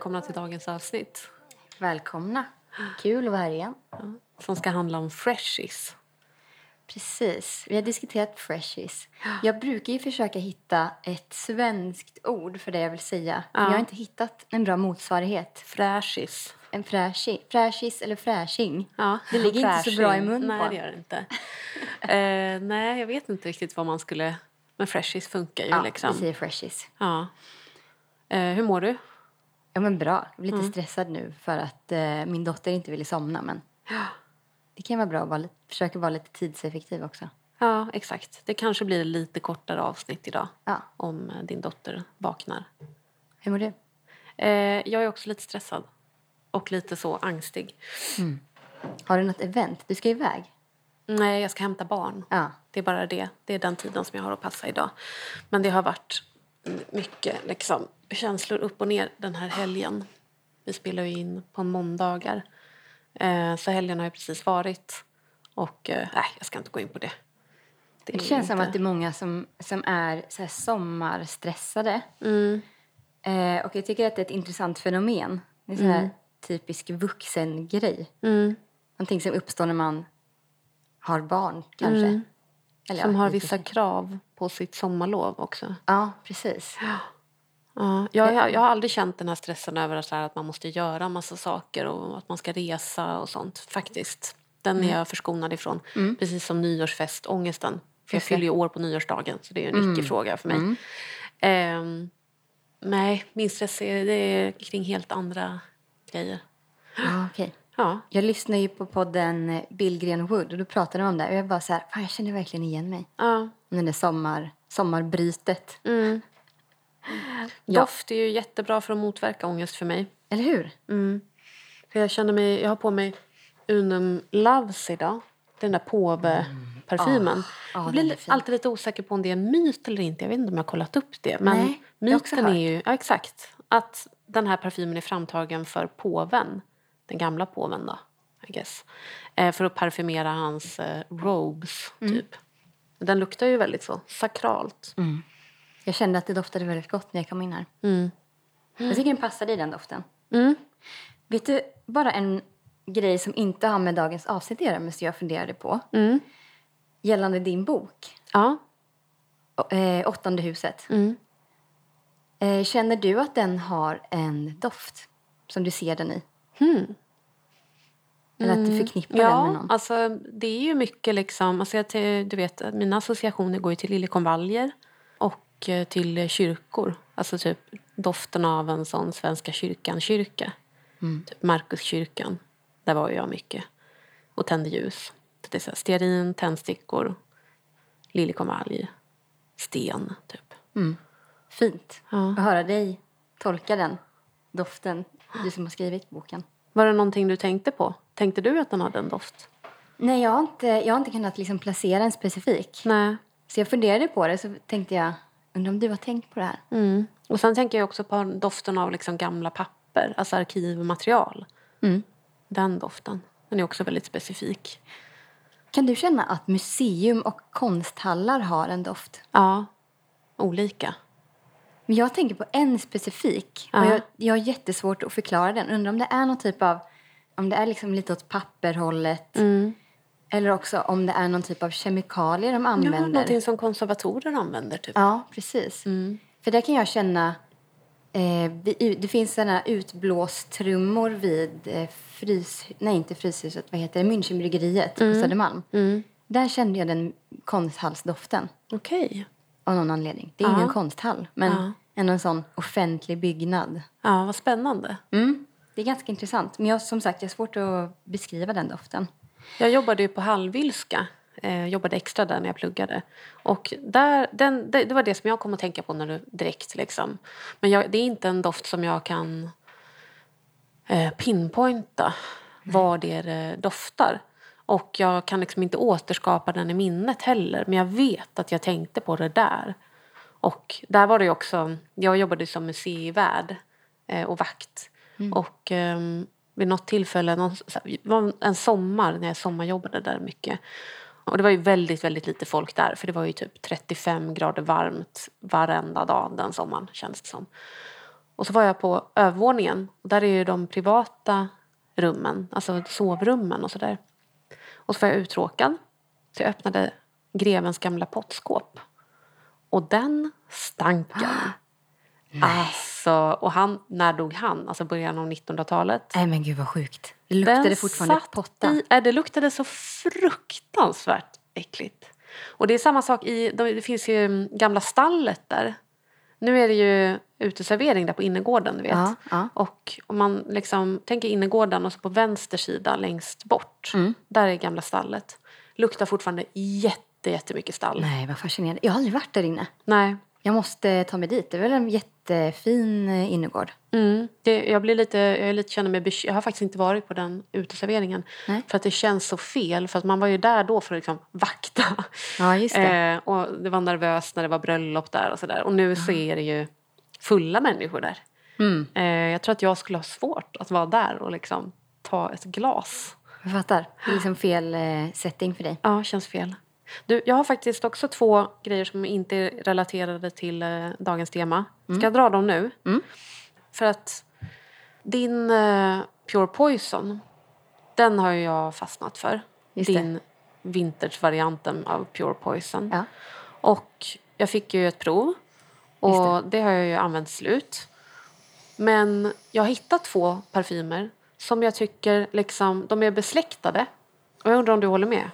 Välkomna till dagens avsnitt Välkomna. Kul att vara här igen. som ska handla om freshies. Precis. Vi har diskuterat freshies. Jag brukar ju försöka hitta ett svenskt ord för det jag vill säga. Men jag har inte hittat en bra motsvarighet. Fräschis. En fräschis, fräschis eller fräsching. Ja, Det ligger inte så bra i fräsching. mun Nej, på det gör det inte. eh, nej, jag vet inte riktigt vad man skulle... Men freshies funkar ju Ja, liksom. vi säger freshies. Ja. Eh, hur mår du? Ja, men bra. Jag blir lite Mm. stressad nu för att eh, min dotter inte ville somna. Men det kan vara bra att vara, försöka vara lite tidseffektiv också. Ja, exakt. Det kanske blir lite kortare avsnitt idag Ja. om eh, din dotter vaknar. Hur mår du? Eh, jag är också lite stressad och lite så angstig. Har du något event? Du ska iväg? Nej, jag ska hämta barn. Ja. Det är bara det. Det är den tiden som jag har att passa idag. Men det har varit mycket liksom, känslor upp och ner den här helgen. Vi spelar ju in på måndagar. Eh, så helgen har ju precis varit. Och eh, nej, jag ska inte gå in på det. Det är känns som inte- att det är många som, som är så sommarstressade. Mm. Eh, och jag tycker att det är ett intressant fenomen. Det är sån här typisk vuxengrej. Mm. Någonting som uppstår när man har barn, kanske. Mm. Eller, Som ja, har vissa så. krav på sitt sommarlov också. Ja, precis. Ja, jag, jag, jag har aldrig känt den här stressen över att, här, att man måste göra massa saker och att man ska resa och sånt. Faktiskt. Den Mm. är jag förskonad ifrån. Precis som nyårsfestångesten. För jag det. fyller ju år på nyårsdagen så det är en icke-fråga för mig. Ehm, nej, min stress är, det är kring helt andra grejer. Ja, okej. Ja, Jag lyssnar ju på podden eh, Billgren Wood och då pratade de om det. Och jag bara så här, jag känner verkligen igen mig. ja. Den där sommar, sommarbrytet. Mm. Ja. Doft är ju jättebra för att motverka ångest för mig. Eller hur? För jag känner mig, jag har på mig Unum Loves idag. Den där påve-parfymen. Ja, jag blir den är li- fin. alltid lite osäker på om det är en myt eller inte. Jag vet inte om jag har kollat upp det. Men Nej, jag myten är ju, ja exakt, att den här parfymen är framtagen för påven. Den gamla påven då, I guess. Eh, för att parfymera hans eh, robes, Mm. typ. Den luktar ju väldigt så sakralt. Jag kände att det doftade väldigt gott när jag kom in här. Mm. Jag tycker den passade i den doften. Mm. Vet du, bara en grej som inte har med dagens avsnitt att göra, men som jag funderade på. Mm. Gällande din bok, Ja. å- eh, Åttonde huset. Mm. Eh, känner du att den har en doft som du ser den i? Hmm. Eller att du förknippar den med Ja, någon? alltså det är ju mycket liksom, alltså jag, du vet, mina associationer går ju till liljekonvaljer och eh, till kyrkor. Alltså typ doften av en sån Svenska kyrkan-kyrka. Mm. Typ Markuskyrkan. Där var jag mycket. Och tände ljus. Det är så här, stearin, tändstickor, liljekonvalj, sten typ. Fint Ja. att höra dig tolka den doften, du som har skrivit boken. Var det någonting du tänkte på? Tänkte du att den hade en doft? Nej, jag har inte, jag har inte kunnat liksom placera en specifik. Nej. Så jag funderade på det, så tänkte jag, undrar om du har tänkt på det här? Mm. Och sen tänker jag också på doften av liksom gamla papper, alltså arkivmaterial. Mm. Den doften. Den är också väldigt specifik. Kan du känna att museum och konsthallar har en doft? Ja, olika. Men jag tänker på en specifik. Och Ja. jag, jag har jättesvårt att förklara den. Undrar om det är någon typ av... Om det är liksom lite åt papperhållet. Mm. Eller också om det är någon typ av kemikalier de Ja, använder. någonting som konservatorer använder typ. Ja, precis. Mm. För där kan jag känna... Eh, det finns såna utblåstrummor vid eh, frys... Nej, inte Fryshuset. Vad heter det? Münchenbryggeriet på Södermalm. Mm. Där kände jag den konsthallsdoften. Okej. Av någon anledning. Det är Ja. ingen konsthall, men Ja. ändå en sån offentlig byggnad. Ja, vad spännande. Mm. Det är ganska intressant. Men jag, som sagt, jag har svårt att beskriva den doften. Jag jobbade ju på Hallwylska. Eh, jobbade extra där när jag pluggade. Och där, den, det, det var det som jag kom att tänka på när du, direkt. Liksom. Men jag, det är inte en doft som jag kan eh, pinpointa var det är doftar. Och jag kan liksom inte återskapa den i minnet heller. Men jag vet att jag tänkte på det där. Och där var det ju också, jag jobbade som museivärd eh, och vakt. Och ehm, vid något tillfälle, någon, så här, det var en sommar när jag sommarjobbade där mycket. Och det var ju väldigt, väldigt lite folk där. För det var ju typ 35 grader varmt varenda dag den sommaren känns det som. Och så var jag på övervåningen. Och där är ju de privata rummen, alltså sovrummen och sådär. Och så var jag uttråkad. Så jag öppnade grevens gamla pottskåp. Och den stanken. Alltså, och han, när dog han? Alltså början av 1900-talet. Nej men gud vad sjukt. Det luktade Den fortfarande satt potta. I, äh, det luktade så fruktansvärt äckligt. Och det är samma sak i, de- det finns ju mm, gamla stallet där. Nu är det ju uteservering där på innergården, du vet. Ja, ja. Och om man liksom tänker innergården och så på vänster sida längst bort, Mm. där är gamla stallet. Luktar fortfarande jätte, jättemycket stall. Nej vad fascinerande. Jag har aldrig varit där inne. Nej. Jag måste ta mig dit. Det är väl en jättefin eh, innergård. Mm. Det, jag, blir lite, jag är lite, känner mig Jag har faktiskt inte varit på den uteserveringen. Nej. För att det känns så fel. För att man var ju där då för att liksom vakta. Ja just det. Eh, och det var nervöst när det var bröllop där och sådär. Och nu så är det ju fulla människor där. Mm. Eh, jag tror att jag skulle ha svårt att vara där och liksom ta ett glas. Jag fattar. Det är liksom fel eh, setting för dig. Ja, känns fel. Du, jag har faktiskt också två grejer som inte är relaterade till eh, dagens tema. Ska jag dra dem nu? Mm. För att din eh, Pure Poison, den har ju jag fastnat för. Just det. din vintage-varianten av Pure Poison. Ja. Och jag fick ju ett prov och det. har jag ju använt slut. Men jag har hittat två parfymer som jag tycker liksom, de är besläktade. Och jag undrar om du håller med?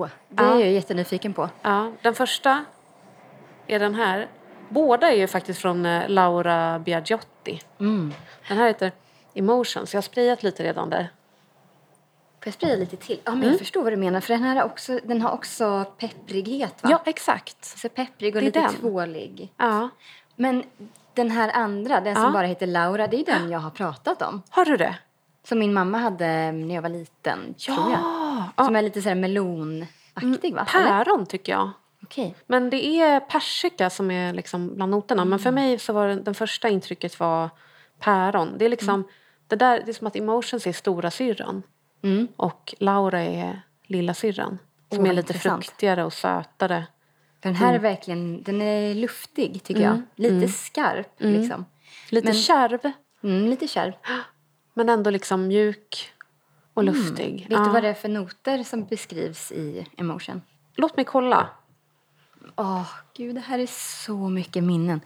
Oh, det Ja. är jag jättenyfiken på. Ja, den första är den här. Båda är ju faktiskt från eh, Laura Biagiotti. Mm. Den här heter Emotions. Jag har sprayat lite redan där. Får jag spraya lite till? Ja, men Mm. jag förstår vad du menar. För den här också, den har också pepprighet va? Ja, exakt. Så pepprig och lite den. tvålig. Ja. Men den här andra, den som Ja. bara heter Laura, det är den jag har pratat om. Har du det? Som min mamma hade när jag var liten, tror jag. Ja. Som är lite sådär melonaktig va? Eller? Päron tycker jag. Okej. Men det är persika som är liksom bland noterna. Men för mig så var den, den första intrycket var päron. Det är liksom det där, det är som att Emotions är stora syrran Mm. och Laura är lilla syrran Som Åh, är lite intressant. fruktigare och sötare. Den här är verkligen, den är luftig tycker jag. Lite skarp liksom. Lite Men- kärv, Mm, lite kärv. men ändå liksom mjuk och luftig. Vet Ja. du vad det är för noter som beskrivs i Emotion? Låt mig kolla. Åh, gud, det här är så mycket minnen.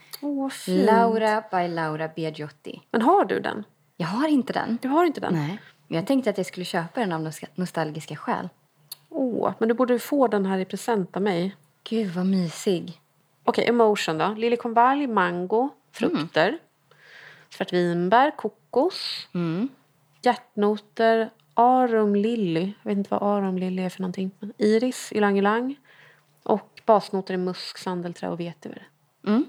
Fint. Laura by Laura Biagiotti. Men har du den? Jag har inte den. Du har inte den? Nej. Men jag tänkte att jag skulle köpa den av nos- nostalgiska skäl. Åh, men du borde få den här i present av mig. Gud, vad mysig. Okej, emotion då. Liljekonvalj, mango, frukter. Svartvinbär, kokos, Mm. hjärtnoter, arum lilly. Jag vet inte vad arum lilly är för någonting. Men iris, ylang ylang. Och basnoter är musk, sandelträ och vetiver. Mm.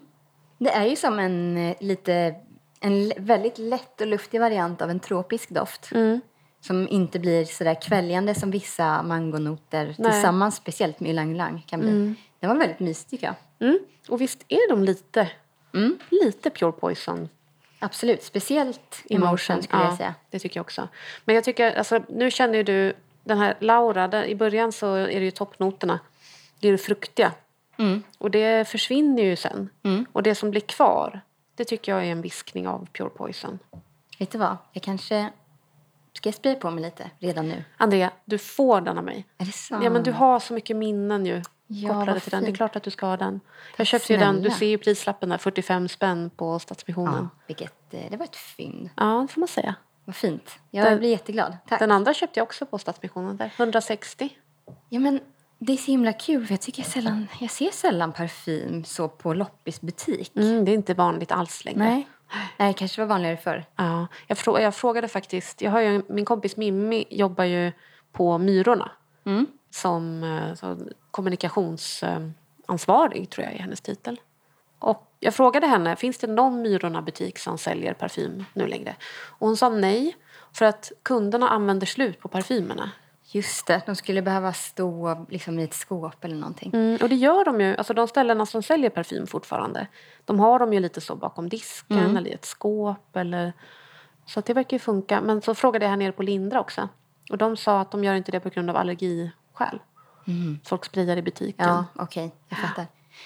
Det är ju som en eh, lite en väldigt lätt och luftig variant av en tropisk doft. Mm. Som inte blir så där kväljande som vissa mangonoter tillsammans, speciellt med ylang ylang kan bli. Den var väldigt mysig tycker jag. Mm. Och visst är de lite, Mm. lite pure poison Absolut, speciellt emotion skulle ja, jag säga. det tycker jag också. Men jag tycker, alltså, nu känner ju du den här Laura, där, i början så är det ju toppnoterna. Det är det fruktiga. Mm. Och det försvinner ju sen. Mm. Och det som blir kvar, det tycker jag är en viskning av Pure Poison. Vet du vad? Jag kanske... Ska jag spraya på mig lite redan nu? Andrea, du får den av mig. Är det sant? Ja, men du har så mycket minnen ju Ja, kopplade till den. Det är klart att du ska ha den. Jag köpte ju den, du ser ju prislappen där, 45 spänn på Stadsmissionen. Ja, vilket, eh, det var ett fynd. Ja, det får man säga. Vad fint. Jag Den- blir jätteglad. Tack. Den andra köpte jag också på Stadsmissionen där, 160. Ja, men det är så himla kul för jag tycker jag sällan... Jag ser sällan parfym så på loppisbutik. Mm, det är inte vanligt alls längre. Nej. Nej, det kanske var vanligare förr. Ja, jag, frå- jag frågade faktiskt, jag har ju, min kompis Mimmi jobbar ju på Myrorna Mm. som eh, så, kommunikationsansvarig, tror jag är hennes titel. Och jag frågade henne, finns det någon Myrorna-butik som säljer parfym nu längre? Och hon sa nej, för att kunderna använder slut på parfymerna. Just det, de skulle behöva stå liksom i ett skåp eller någonting. Mm, och det gör de ju, alltså de ställena som säljer parfym fortfarande, de har de ju lite så bakom disken eller i ett skåp eller så det verkar ju funka. Men så frågade jag här nere på Lindra också och de sa att de gör inte det på grund av allergiskäl. Folk sprayar i butiken. Ja, okej. jag fattar.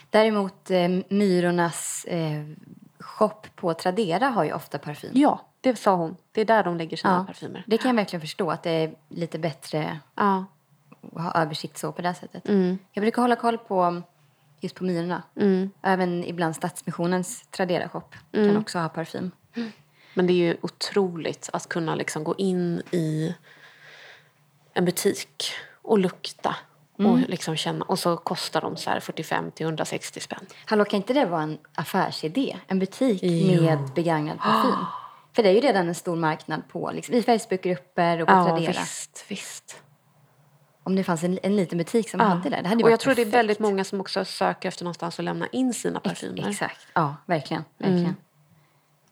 Däremot eh, Myrornas eh, shop på Tradera har ju ofta parfym. Ja, det sa hon. Det är där de lägger sina Ja, parfymer. Det kan jag verkligen förstå, att det är lite bättre Ja. att ha översikt så på det sättet. Mm. Jag brukar hålla koll på just på Myrorna. Även ibland Stadsmissionens Tradera-shop Mm. kan också ha parfym. Men det är ju otroligt att kunna liksom gå in i en butik och lukta och liksom känna. Och så kostar de så här 45 till 160 spänn. Hallå, kan inte det vara en affärsidé? En butik Jo. med begagnad parfym? För det är ju redan en stor marknad på, liksom, i Facebookgrupper och på Ja, Tradera. visst, visst. Om det fanns en, en liten butik som Ja. hade det. Det hade och jag tror det är perfekt. väldigt många som också söker efter någonstans att lämna in sina parfymer. Exakt, ja verkligen. verkligen.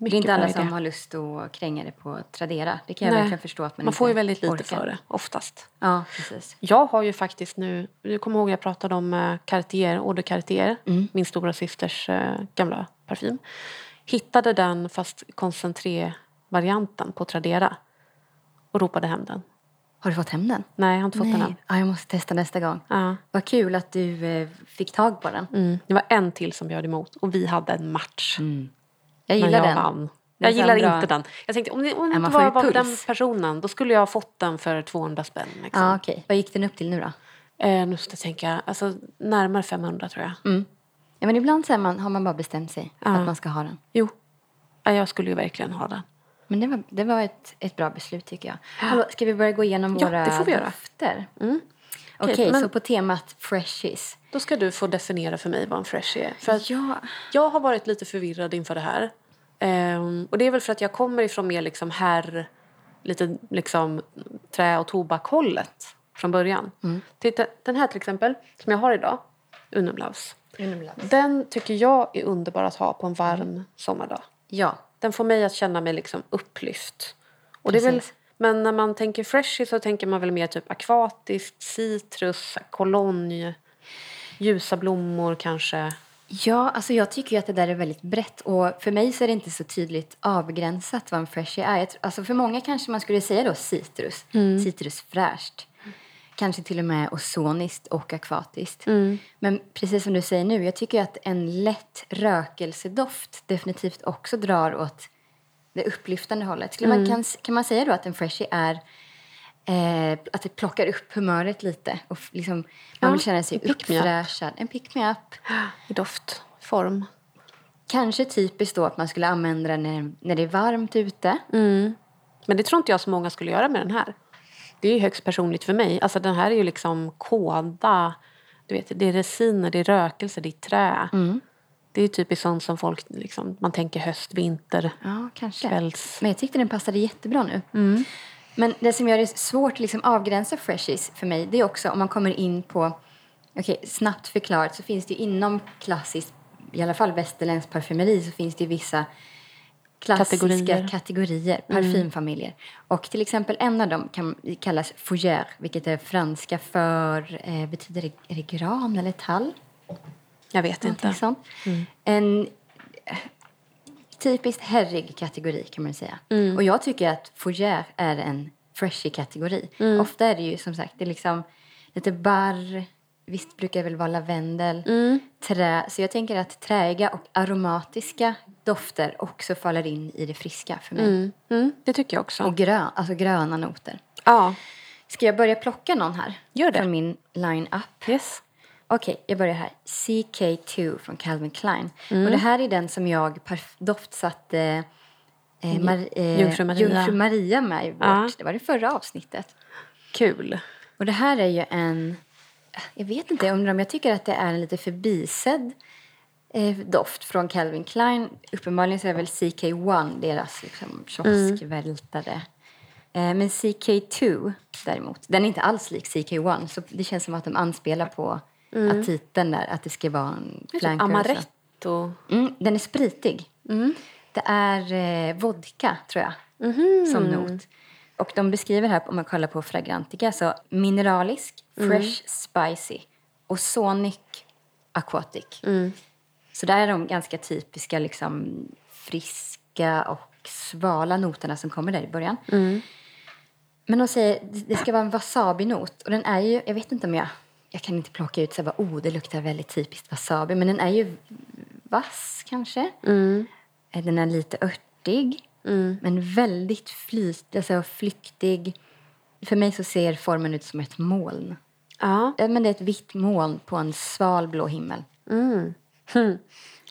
Det är Mycket inte alla som har lust att kränga det på Tradera. Det kan jag Nej. verkligen förstå att man, Man får ju väldigt lite orkar. för det, oftast. Ja, precis. Jag har ju faktiskt nu, du kommer ihåg jag pratade om eh, Cartier, Eau de Cartier, Mm. min stora systers eh, gamla parfym. Hittade den fast koncentré-varianten på Tradera och ropade hem den. Har du fått hem den? Nej, jag har inte fått den än. Ja, jag måste testa nästa gång. Ja. Vad kul att du eh, fick tag på den. Mm. Det var en till som bjöd emot och vi hade en match. Jag gillar jag den. vann. Jag gillar inte den. Jag tänkte om det, om det inte var, var den personen då skulle jag ha fått den för 200 spänn. Liksom. Ja, okej. Vad gick den upp till nu då? Eh, nu ska jag tänka, alltså närmare 500 tror jag. Mm. Ja, men ibland så man, har man bara bestämt sig Ja. att man ska ha den. Jo, ja, jag skulle ju verkligen ha den. Men det var, det var ett, ett bra beslut tycker jag. Hallå, ska vi börja gå igenom Ja, våra det får vi göra. dofter? Mm. Okej, Okej, men- så på temat freshies. Då ska du få definiera för mig vad en fresh är. För att Ja, jag har varit lite förvirrad inför det här. Ehm, och det är väl för att jag kommer ifrån mer liksom herr, lite liksom trä och tobakhållet från början. Titta, den här till exempel, som jag har idag, Unumlaus. Den tycker jag är underbar att ha på en varm sommardag. ja. Den får mig att känna mig liksom upplyft. Och det är väl, men när man tänker freshy så tänker man väl mer typ akvatiskt, citrus, kolonj, ljusa blommor kanske. Ja, alltså jag tycker att det där är väldigt brett och för mig så är det inte så tydligt avgränsat vad en freshie är. Alltså för många kanske man skulle säga då citrus, citrusfräscht. Kanske till och med ozoniskt och akvatiskt. Men precis som du säger nu, jag tycker att en lätt rökelsedoft definitivt också drar åt det upplyftande hållet. Skulle man, kan, kan man säga då att en freshie är eh, att det plockar upp humöret lite och liksom, man Ja, vill känna sig en uppfräschad. En pick-me-up. I doftform. Kanske typiskt då att man skulle använda den när, när det är varmt ute. Men det tror inte jag så många skulle göra med den här. Det är ju högst personligt för mig. Alltså den här är ju liksom kåda. Du vet, det är resiner, det är rökelse, det är trä. Det är typiskt sånt som folk, liksom, man tänker höst, vinter, Ja, kanske. kvälls... Men jag tyckte den passade jättebra nu. Men det som gör det svårt att liksom avgränsa freshies för mig, det är också om man kommer in på, okej, snabbt förklarat så finns det inom klassiskt, i alla fall västerländsk parfymeri, så finns det ju vissa klassiska Kategorier. kategorier, parfymfamiljer. Och till exempel en av dem kan kallas fougère, vilket är franska för, eh, betyder det, är det gran eller tall? Jag vet Någonting inte. sånt. En eh, typiskt herrig kategori kan man säga. Och jag tycker att fougère är en freshy kategori. Ofta är det ju som sagt det är liksom lite barr, visst brukar det väl vara lavendel, trä. Så jag tänker att träiga och aromatiska dofter också faller in i det friska för mig. Mm, mm, det tycker jag också. Och grön, alltså gröna noter. ja, Ska jag börja plocka någon här? Gör det. Från min line-up. yes. Okej, jag börjar här. CK2 från Calvin Klein. Mm. Och det här är den som jag doftsatte eh, Mar- eh, Jungfru Maria. Jungfru Maria med i vårt. Ja. Det var det förra avsnittet. Kul. Och det här är ju en... Jag vet inte, jag undrar om jag tycker att det är en lite förbisedd eh, doft från Calvin Klein. Uppenbarligen så är väl CK1 deras liksom, kioskvältare. Eh, men CK2 däremot, den är inte alls lik CK1. Så det känns som att de anspelar på att titeln där, att det ska vara en flanker. och så. Amaretto. Mm, den är spritig. Det är eh, vodka, tror jag, som not. Och de beskriver här, om man kollar på Fragrantica, så mineralisk, fresh, spicy och sonic, aquatic. Så där är de ganska typiska, liksom friska och svala noterna som kommer där i början. Men de säger det- det ska vara en wasabi-not. Och den är ju, jag vet inte om jag, jag kan inte plocka ut så här, oh det luktar väldigt typiskt wasabi. Men den är ju vass kanske. Eh, Den är lite örtig, men väldigt flyt, alltså flyktig. För mig så ser formen ut som ett moln. Ja. Men det är ett vitt moln på en sval blå himmel. Mm. Hmm.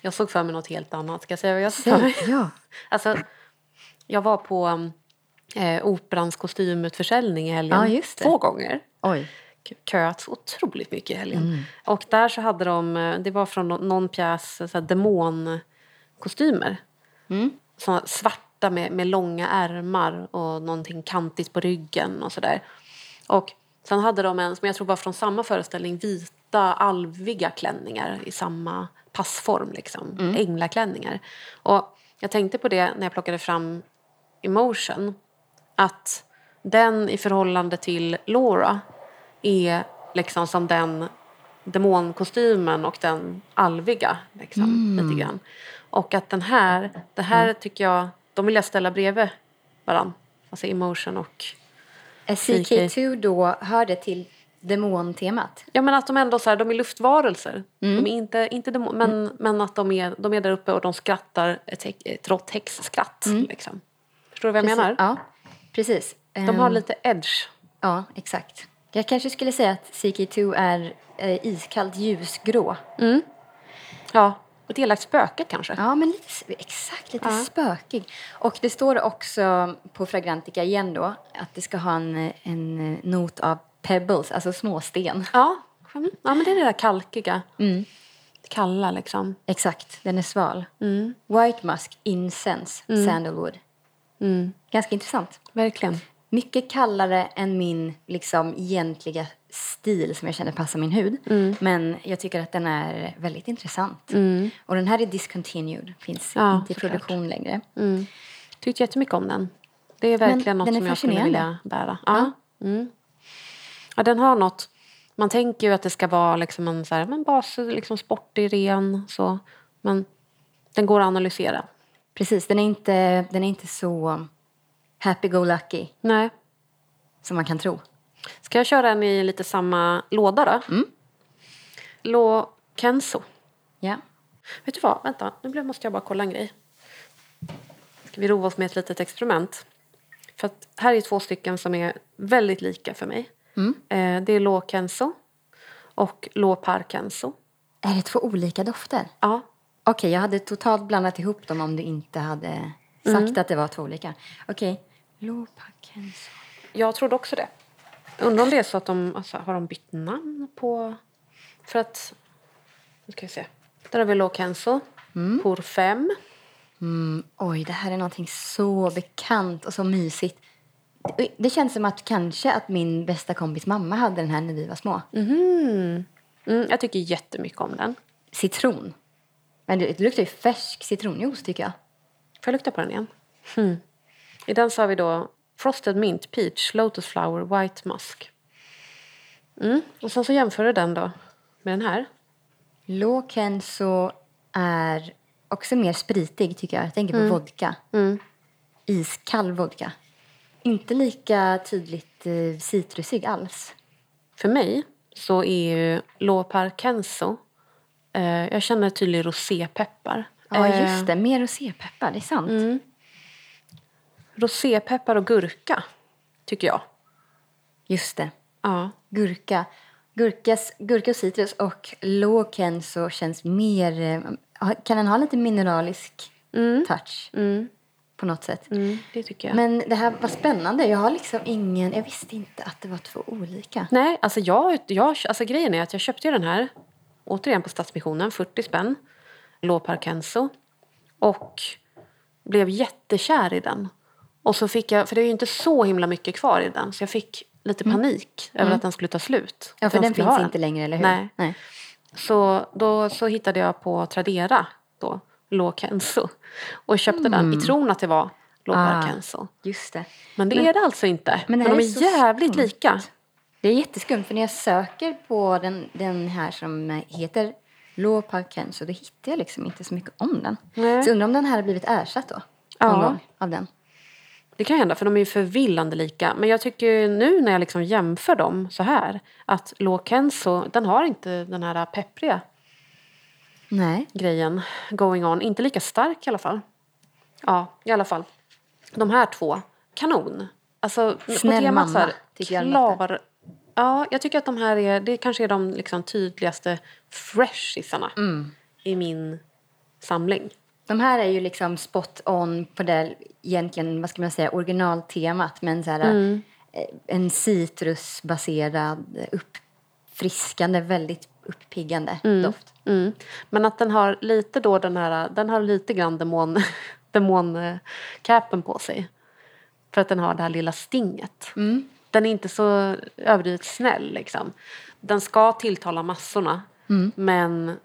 Jag såg för mig något helt annat. Ska jag säga vad jag såg för? Ja. Alltså, jag var på eh, Operans kostymutförsäljning i helgen Ja, två gånger. Oj köat så otroligt mycket i helgen. Mm. Och där så hade de, det var från någon pjäs, så här demonkostymer. Mm. Såna svarta med, med långa ärmar och någonting kantigt på ryggen och sådär. Och sen hade de en, som jag tror var från samma föreställning, vita alviga klänningar i samma passform, liksom. Änglaklänningar. Och jag tänkte på det när jag plockade fram Emotion, att den i förhållande till Laura är liksom som den demonkostymen och den alviga. Liksom, lite grann. Och att den här, det här tycker jag, de vill jag ställa bredvid varann. Alltså Emotion och... Är CK2 då hörde till demontemat? Ja men att de ändå så här, de är luftvarelser. Mm. De är inte, inte demon, men, men att de är, de är där uppe och de skrattar ett, ett rått häxskratt. Liksom. Förstår du vad jag menar? Mm. Ja, precis. De har Ehm, lite edge. Ja, exakt. Jag kanske skulle säga att CK2 är eh, iskallt ljusgrå. Ja, ett elakt spöke kanske. Ja, men lite, exakt, lite Ja. spökig. Och det står också på Fragrantica igen då att det ska ha en, en not av pebbles, alltså småsten. Ja, mm. ja men det är det där kalkiga. Mm. Kalla liksom. Exakt, den är sval. Mm. White musk, incense, sandalwood. Mm. Ganska intressant. Verkligen. Mycket kallare än min liksom, egentliga stil som jag känner passar min hud. Men jag tycker att den är väldigt intressant. Och den här är discontinued, finns Ja, inte i produktion längre. Mm. Tyckte jättemycket om den. Det är verkligen Men något är som jag skulle vilja bära. Ja. Mm. ja, den har något. Man tänker ju att det ska vara liksom en så här, men bas, liksom sportig, ren. Så. Men den går att analysera. Precis, den är inte, den är inte så happy-go-lucky Nej. som man kan tro. Ska jag köra en i lite samma låda då? Mm. Lo Kenzo. Ja. Vet du vad? Vänta, nu måste jag bara kolla en grej. Ska vi roa oss med ett litet experiment? För att här är två stycken som är väldigt lika för mig. Eh, det är Lo Kenzo och Lo Par Kenzo. Är det två olika dofter? Ja, Okej, jag hade totalt blandat ihop dem om du inte hade sagt att det var två olika. Okej. Lopakenso. jag trodde också det. Undrar om det är så att de alltså, har de bytt namn på... För att... Nu ska vi se. Där har vi Lo Kenzo. Pour fem. Mm, oj, det här är någonting så bekant och så mysigt. Det- Det känns som att kanske att min bästa kompis mamma hade den här när vi var små. Mm, jag tycker jättemycket om den. Citron. Men det, det luktar ju färsk citronjuice tycker jag. Får jag lukta på den igen? Hmm. I den så har vi då Frosted Mint, Peach, Lotus Flower, White Musk. Mm. Och sen så jämför du den då med den här. Lokenso är också mer spritig tycker jag. Jag tänker på vodka. Mm. Iskall vodka. Inte lika tydligt eh, citrusig alls. För mig så är ju Lo Par Kenzo, eh, jag känner tydlig rosépeppar. Ja, Eh, just det. Mer rosépeppar, det är sant. Mm. Rosépeppar och gurka, tycker jag. Just det. Ja. Gurka. Gurkas, gurka och citrus och Lokenso känns mer... eh, Kan den ha lite mineralisk touch Mm. på något sätt? Mm, det tycker jag. Men det här var spännande. Jag har liksom ingen... Jag visste inte att det var två olika. Nej, alltså, jag, jag, alltså grejen är att jag köpte den här återigen på Stadsmissionen, 40 spänn, Lopar Kenzo och blev jättekär i den. Och så fick jag, för det är ju inte så himla mycket kvar i den, så jag fick lite panik över att den skulle ta slut. Ja, för den finns inte längre, eller hur? Nej. Nej. Så då så hittade jag på Tradera då, Lo Kenzo och köpte den i tron att det var Lopar Ah. Just det. Men det är det alltså inte. men Men, de är jävligt skumt. lika. Det är jätteskumt, för när jag söker på den, den här som heter Lopaken så då hittar jag liksom inte så mycket om den. Nej. Så undrar om den här har blivit ersatt då? Ja. Någon gång av den. Det kan hända, för de är ju förvillande lika. Men jag tycker nu när jag liksom jämför dem så här att Lo Kenzo, den har inte den här peppriga Nej. grejen going on. Inte lika stark i alla fall. Ja, i alla fall. De här två, kanon. Alltså, Snäll temat mamma, så här, tycker jag klar, Ja, jag tycker att de här är, det kanske är de liksom tydligaste freshisarna Mm. i min samling. De här är ju liksom spot on på det egentligen, vad ska man säga, originaltemat. Men så här, Mm. eh, en citrusbaserad, uppfriskande, väldigt uppiggande doft. Mm. Men att den har lite då den här, den har lite grann demon, demoncapen på sig. För att den har det här lilla stinget. Den är inte så överdrivet snäll liksom. Den ska tilltala massorna. Men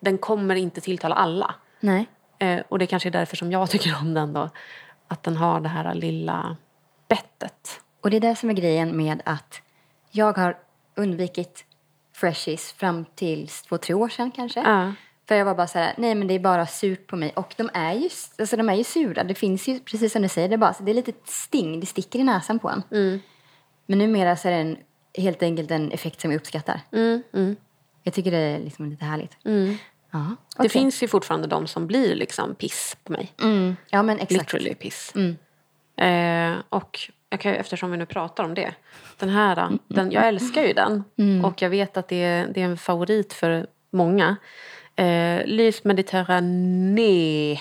den kommer inte tilltala alla. Nej. Eh, och det kanske är därför som jag tycker om den då. Att den har det här lilla bettet. Och det är det som är grejen med att jag har undvikit freshies fram till två, tre år sedan kanske. Ja. För jag var bara så här, nej men det är bara surt på mig. Och de är ju, alltså de är ju sura. Det finns ju, precis som du säger, det är, bara, det är lite sting. Det sticker i näsan på en. Mm. Men numera så är det en, helt enkelt en effekt som jag uppskattar. Mm, mm, Jag tycker det är liksom lite härligt. Mm. Ja, Det finns ju fortfarande de som blir liksom piss på mig. Mm. Ja men exakt. Literally piss. Mm. Eh, och jag kan, eftersom vi nu pratar om det. Den här, den, jag älskar ju den. Och jag vet att det är, det är en favorit för många. Eh, Lys Mediterranée.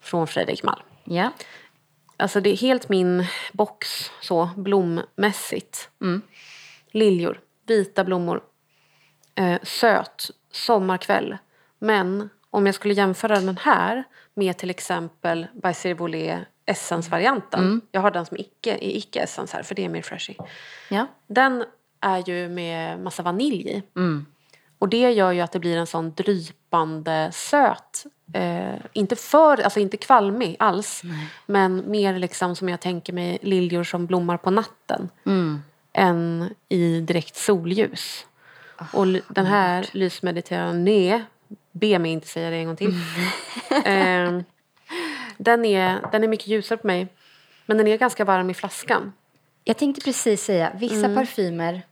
Från Fredrik Malm. Ja. Alltså det är helt min box så blommässigt. Mm. Liljor, vita blommor. Eh, söt, sommarkväll. Men om jag skulle jämföra den här med till exempel By Cervolet Essence-varianten. Jag har den som icke, i icke-essence här för det är mer freshy. Ja. Den är ju med massa vanilj i. Mm. Och det gör ju att det blir en sån drypande söt. Eh, inte för, alltså inte kvalmig alls. Men mer liksom som jag tänker mig liljor som blommar på natten. Mm. Än i direkt solljus. Och l- den här Lys Mediterranée, be mig inte säga det en gång till. eh, den, är, den är mycket ljusare på mig. Men den är ganska varm i flaskan. Jag tänkte precis säga, vissa Mm. parfymer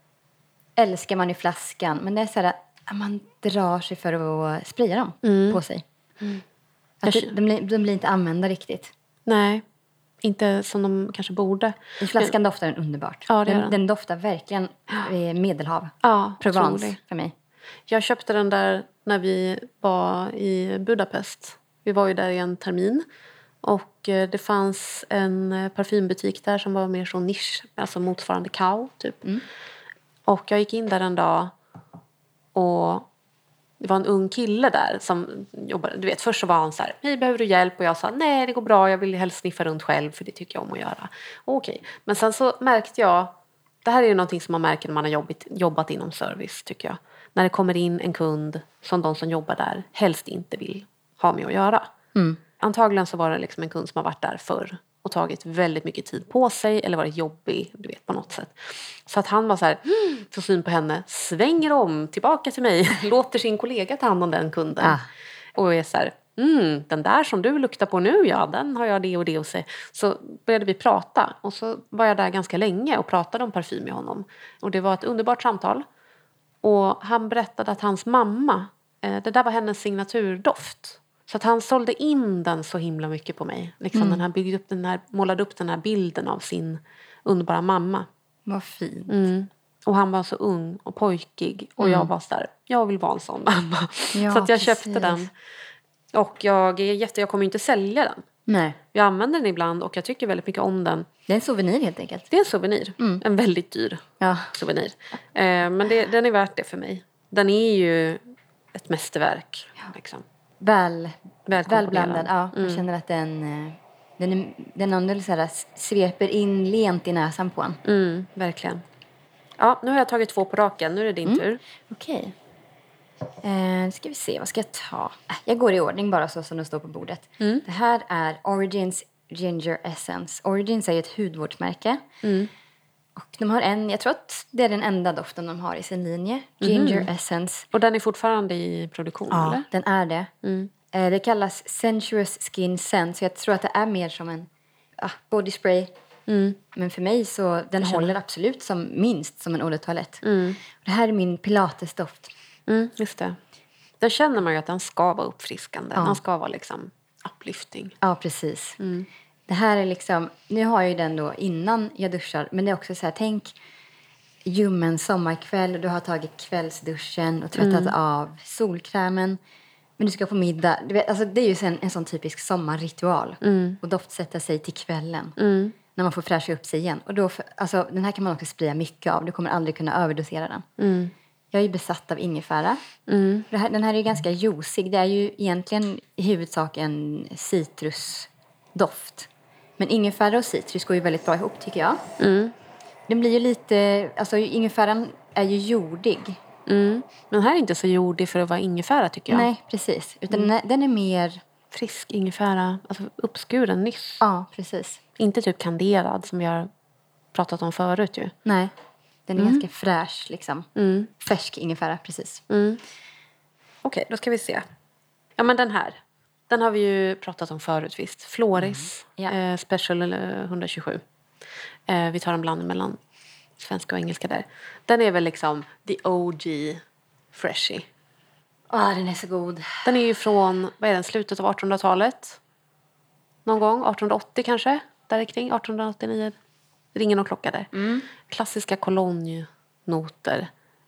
älskar man i flaskan. Men det är så här att man drar sig för att spraya dem Mm. på sig. Att det, de, blir, de blir inte använda riktigt. Nej, inte som de kanske borde. I flaskan doftar den underbart. Ja, den, den. den doftar verkligen Medelhav. Ja, Provence för mig. Jag köpte den där när vi var i Budapest. Vi var ju där i en termin. Och eh, det fanns en eh, parfymbutik där som var mer så nisch, alltså motsvarande Kao typ. Och jag gick in där en dag och det var en ung kille där som jobbade. Du vet, först så var han så här, hej behöver du hjälp? Och jag sa, nej det går bra, jag vill helst sniffa runt själv för det tycker jag om att göra. Okej, men sen så märkte jag, det här är ju någonting som man märker när man har jobbat, jobbat inom service tycker jag. När det kommer in en kund som de som jobbar där helst inte vill ha med att göra. Antagligen så var det liksom en kund som har varit där förr och tagit väldigt mycket tid på sig eller varit jobbig du vet, på något sätt. Så att han var så här, "Mm", får syn på henne, svänger om tillbaka till mig, låter sin kollega ta hand om den kunden. Ah. Och är så här, mm, den där som du luktar på nu, ja den har jag det och det och se. Så började vi prata och så var jag där ganska länge och pratade om parfym med honom. Och det var ett underbart samtal. Och han berättade att hans mamma, eh, det där var hennes signaturdoft. Så att han sålde in den så himla mycket på mig. Liksom den här, byggde upp den här, målade upp den här bilden av sin underbara mamma. Vad fint. Mm. Och han var så ung och pojkig. Och jag var så där, jag vill vara en sån mamma. Ja, så att jag precis. köpte den. Och jag är jätte, jag kommer inte sälja den. Nej, Jag använder den ibland och jag tycker väldigt mycket om den. det är en souvenir helt enkelt. Det är en souvenir. En väldigt dyr Ja. souvenir. Eh, men det, den är värt det för mig. Den är ju ett mästerverk. Liksom. Väl, Välkomponerad. välblandad. Ja, Mm. Jag känner att den, eh, den, den ändå så här sveper in lent i näsan på en. Mm, verkligen. Ja, nu har jag tagit två på raken. Nu är det din Mm. tur. Okej. Eh, ska vi se, vad ska jag ta? Äh, Jag går i ordning bara så som de står på bordet. Mm. Det här är Origins Ginger Essence. Origins är ett hudvårdsmärke. Mm. Och de har en, jag tror att det är den enda doften de har i sin linje. Ginger Essence. Och den är fortfarande i produktion, eller? den är det. Mm. Eh, det kallas Sensuous Skin Scent. Så jag tror att det är mer som en ah, body spray. Mm. Men för mig så den håller absolut som minst som en eau de toilette. Mm. Det här är min pilatesdoft. Mm, just det. Där känner man ju att den ska vara uppfriskande. Den ska vara liksom... uplifting. Ja, precis. Det här är liksom, nu har jag ju den då innan jag duschar, men det är också så här, tänk ljummen sommarkväll, du har tagit kvällsduschen och tvättat av solkrämen, men du ska på middag. Vet, alltså det är ju en, en sån typisk sommarritual. Och doftsätta sig till kvällen. När man får fräscha upp sig igen. Och då, för- alltså, den här kan man också spraya mycket av. Du kommer aldrig kunna överdosera den. Jag är ju besatt av ingefära. Det här, den här är ju ganska juicig. Det är ju egentligen i huvudsak en citrusdoft. Men ingefära och citrus går ju väldigt bra ihop tycker jag. Den blir ju lite, alltså ingefäran är ju jordig. Mm. Men den här är inte så jordig för att vara ingefära tycker jag. Nej, precis. Utan är, den är mer, Frisk ingefära, alltså uppskuren nyss. ja precis. Inte typ kanderad som vi har pratat om förut ju. Nej, den är ganska fräsch liksom. Färsk ingefära, precis. Okej, då ska vi se. Ja men den här. Den har vi ju pratat om förut visst. Floris Mm. Ja. eh, Special eh, 127. Eh, vi tar en blandning mellan svenska och engelska där. Den är väl liksom the OG freshie. Åh, den är så god. Den är ju från, vad är den, slutet av 1800-talet? Någon gång, 1880 kanske? Där kring 1889. Ringer någon klocka där. Klassiska cologne-noter.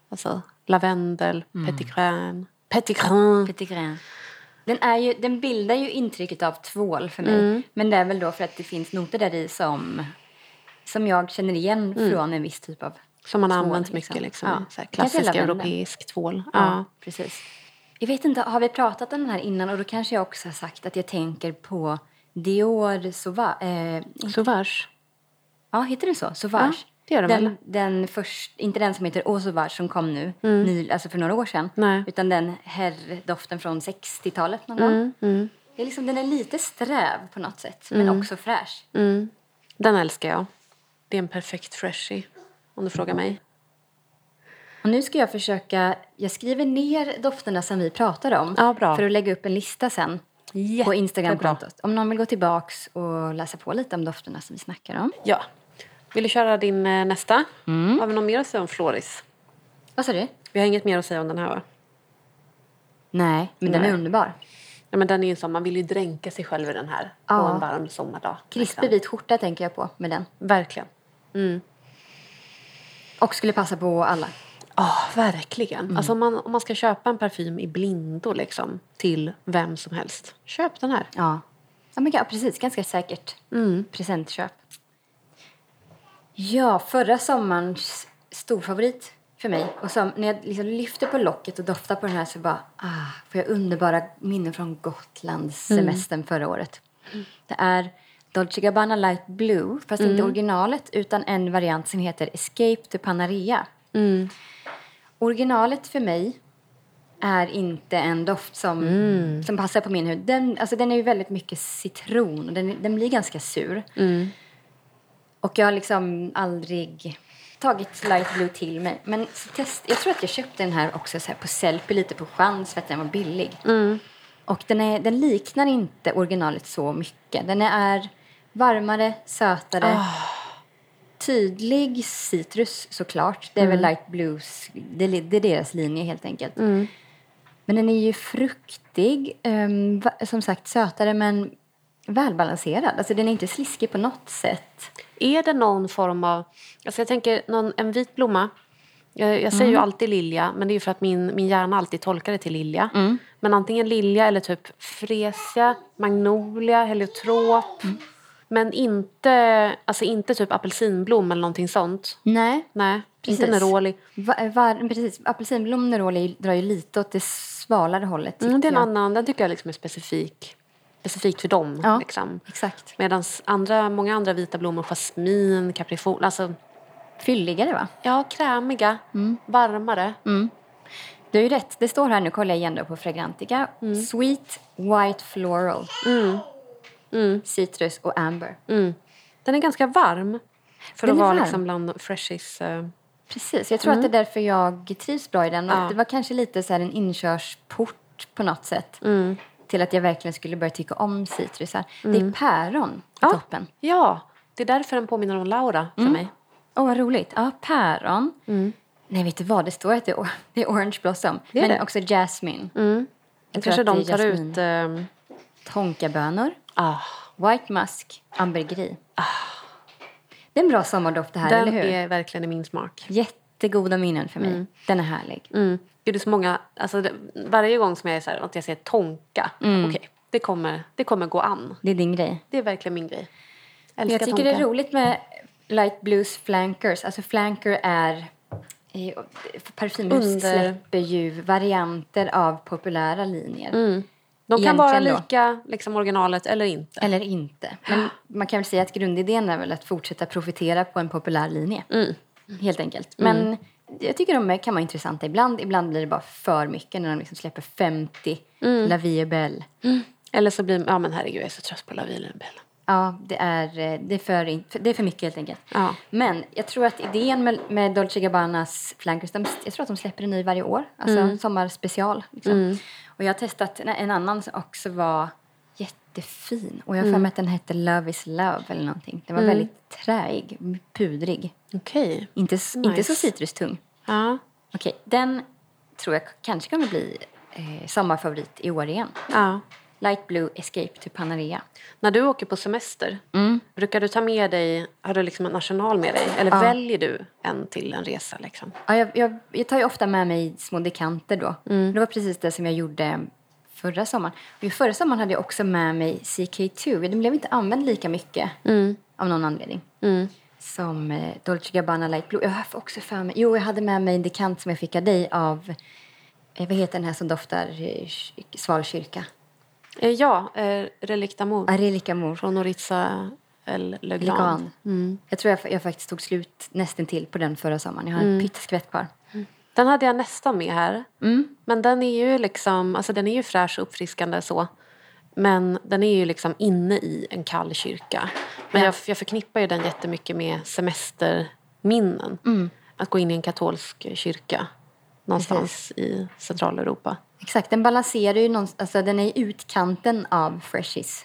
Alltså lavendel, petit grain. Petit grain. Petit grain. Den, är ju, den bildar ju intrycket av tvål för mig. Men det är väl då för att det finns noter där i som, som jag känner igen från en viss typ av Som man har använt mycket. Liksom. Ja. Så här klassisk europeisk tvål. Ja, Ja. precis. Jag vet inte, har vi pratat om den här innan? Och då kanske jag också har sagt att jag tänker på Dior Sauvage. Eh, Sauvage. ja, heter det så? Sauvage? Det gör det den, väl. den först, inte den som heter Sauvage som kom nu, ny, alltså för några år sedan. Mm. Nej. Utan den herrdoften från 60-talet någon gång. Mm, Det är liksom, den är lite sträv på något sätt, men också fräsch. Mm. Den älskar jag. Det är en perfekt freshie, om du frågar mig. Och nu ska jag försöka, jag skriver ner dofterna som vi pratar om Ja, för att lägga upp en lista sen på Jättebra. Instagramkontot. Om någon vill gå tillbaks och läsa på lite om dofterna som vi snackar om. Ja. Vill du köra din eh, nästa? Mm. Har vi något mer att säga om Floris? Vad sa du? Vi har inget mer att säga om den här va? Nej, men den Nej. är underbar. Ja, men den är ju som, man vill ju dränka sig själv i den här på Ja. en varm sommardag. Krispig liksom. vit skjorta tänker jag på med den. Verkligen. Och skulle passa på alla. Ja, verkligen. Mm. Alltså om man, om man ska köpa en parfym i blindo liksom, till vem som helst, köp den här. Ja, ja men ja, precis. Ganska säkert presentköp. Ja, förra sommarens storfavorit för mig. Och som, när jag liksom lyfter på locket och doftar på den här så bara ah, får jag underbara minnen från Gotlands semestern förra året. Det är Dolce Gabbana Light Blue, fast inte originalet utan en variant som heter Escape to Panarea. Originalet för mig är inte en doft som, som passar på min hud. Den, alltså den är ju väldigt mycket citron och den, den blir ganska sur. Och jag har liksom aldrig tagit light blue till mig. Men test, jag tror att jag köpte den här också så här på Sellpy lite på chans för att den var billig. Och den, är, den liknar inte originalet så mycket. Den är varmare, sötare. Tydlig citrus såklart. Det är väl light blues. Det, är- det är deras linje helt enkelt. Men den är ju fruktig. va- som sagt sötare men välbalanserad. Alltså den är inte sliskig på något sätt. Är det någon form av... Alltså jag tänker någon, en vit blomma. Jag, jag säger ju alltid lilja, men det är ju för att min, min hjärna alltid tolkar det till lilja. Men antingen lilja eller typ fresia, magnolia, heliotrop. Men inte, alltså inte typ apelsinblom eller någonting sånt. Nej. Nej, Precis. inte neroli. Va, var, precis. Apelsinblom neroli drar ju lite åt det svalare hållet. Mm, det är en jag. annan, den tycker jag liksom är specifik. Specifikt för dem. Ja. Liksom. Exakt. Medan andra, många andra vita blommor, jasmin, kaprifol, alltså Fylligare va? ja, krämiga, Mm. varmare. Du har ju rätt. Det står här nu, kollar jag igen då på Fragrantica. Mm. Sweet White Floral. Citrus och Amber. Mm. Den är ganska varm för Den att vara varm. liksom bland freshies. eh, Precis, jag tror att det är därför jag trivs bra i den. Mm. Ja. Det var kanske lite så här en inkörsport på något sätt. Mm. Till att jag verkligen skulle börja tycka om citrusar. Det är päron på Ja. toppen. Ja, det är därför den påminner om Laura för Mm. mig. Åh, vad roligt. Ja, päron. Nej, vet du vad? Det står att det är, det är orange blossom. Det är men det. också jasmine. Mm. Jag Kanske de tar ut eh, Tonkabönor, Ah, White Musk, Ambergris. Det är en bra sommardoft det här, den eller hur? är verkligen i min smak. Jättegoda minnen för mig. Den är härlig. Mm. Gud, det är så många, alltså, det, varje gång som jag är så här, att jag säger tonka, Mm. okej, det, kommer, det kommer gå an. Det är din grej. Det är verkligen min grej. Älskar Jag tycker tonka. det är roligt med Light Blues Flankers. Alltså flanker är... eh, Parfymhus släpper ju varianter av populära linjer. Mm. De kan vara lika liksom, originalet eller inte. Eller inte. Men man kan väl säga att grundidén är väl att fortsätta profitera på en populär linje. Mm. Helt enkelt. Men jag tycker de kan vara intressanta ibland. Ibland blir det bara för mycket när de liksom släpper 50 Mm. La Vie Belle. Eller så blir ja men herregud jag är så trött på La Vie Belle. Ja, det är, eh, det, är för, det är för mycket helt enkelt. Ja. Men jag tror att idén med, med Dolce Gabbanas flankers, de, jag tror att de släpper en ny varje år. Alltså sommarspecial. Liksom. Och jag har testat en, en annan som också var jättefin. Och jag har för mig att den hette Love is Love eller någonting. Den var väldigt träig, pudrig. Okej. Inte, s- inte Nice. så citrustung. Ja. Okej, den tror jag kanske kommer bli eh, sommarfavorit i år igen. ja. Light Blue Escape to Panarea. När du åker på semester, Mm. brukar du ta med dig, har du liksom en arsenal med dig? Eller väljer du en till en resa liksom? Ja, jag, jag, jag tar ju ofta med mig små dekanter då. Det var precis det som jag gjorde förra sommaren. Och förra sommaren hade jag också med mig CK2. Den blev inte använd lika mycket av någon anledning. Som eh, Dolce Gabbana Light Blue. Jag har också för mig, jo jag hade med mig en dekant som jag fick av dig av, eh, vad heter den här som doftar eh, ky- Svalkyrka? Eh, Ja, eh, Relic d'Amour Arelika Mor. från Noritza El. Legan. Jag tror jag, jag faktiskt tog slut nästan till på den förra sommaren. Jag har en pytteskvätt kvar. Den hade jag nästan med här. Men den är ju liksom, alltså den är ju fräsch och uppfriskande så. Men den är ju liksom inne i en kall kyrka. Men Ja. jag, jag förknippar ju den jättemycket med semesterminnen. Att gå in i en katolsk kyrka någonstans i Centraleuropa. Exakt, den balanserar ju någonstans, alltså den är i utkanten av Freshies.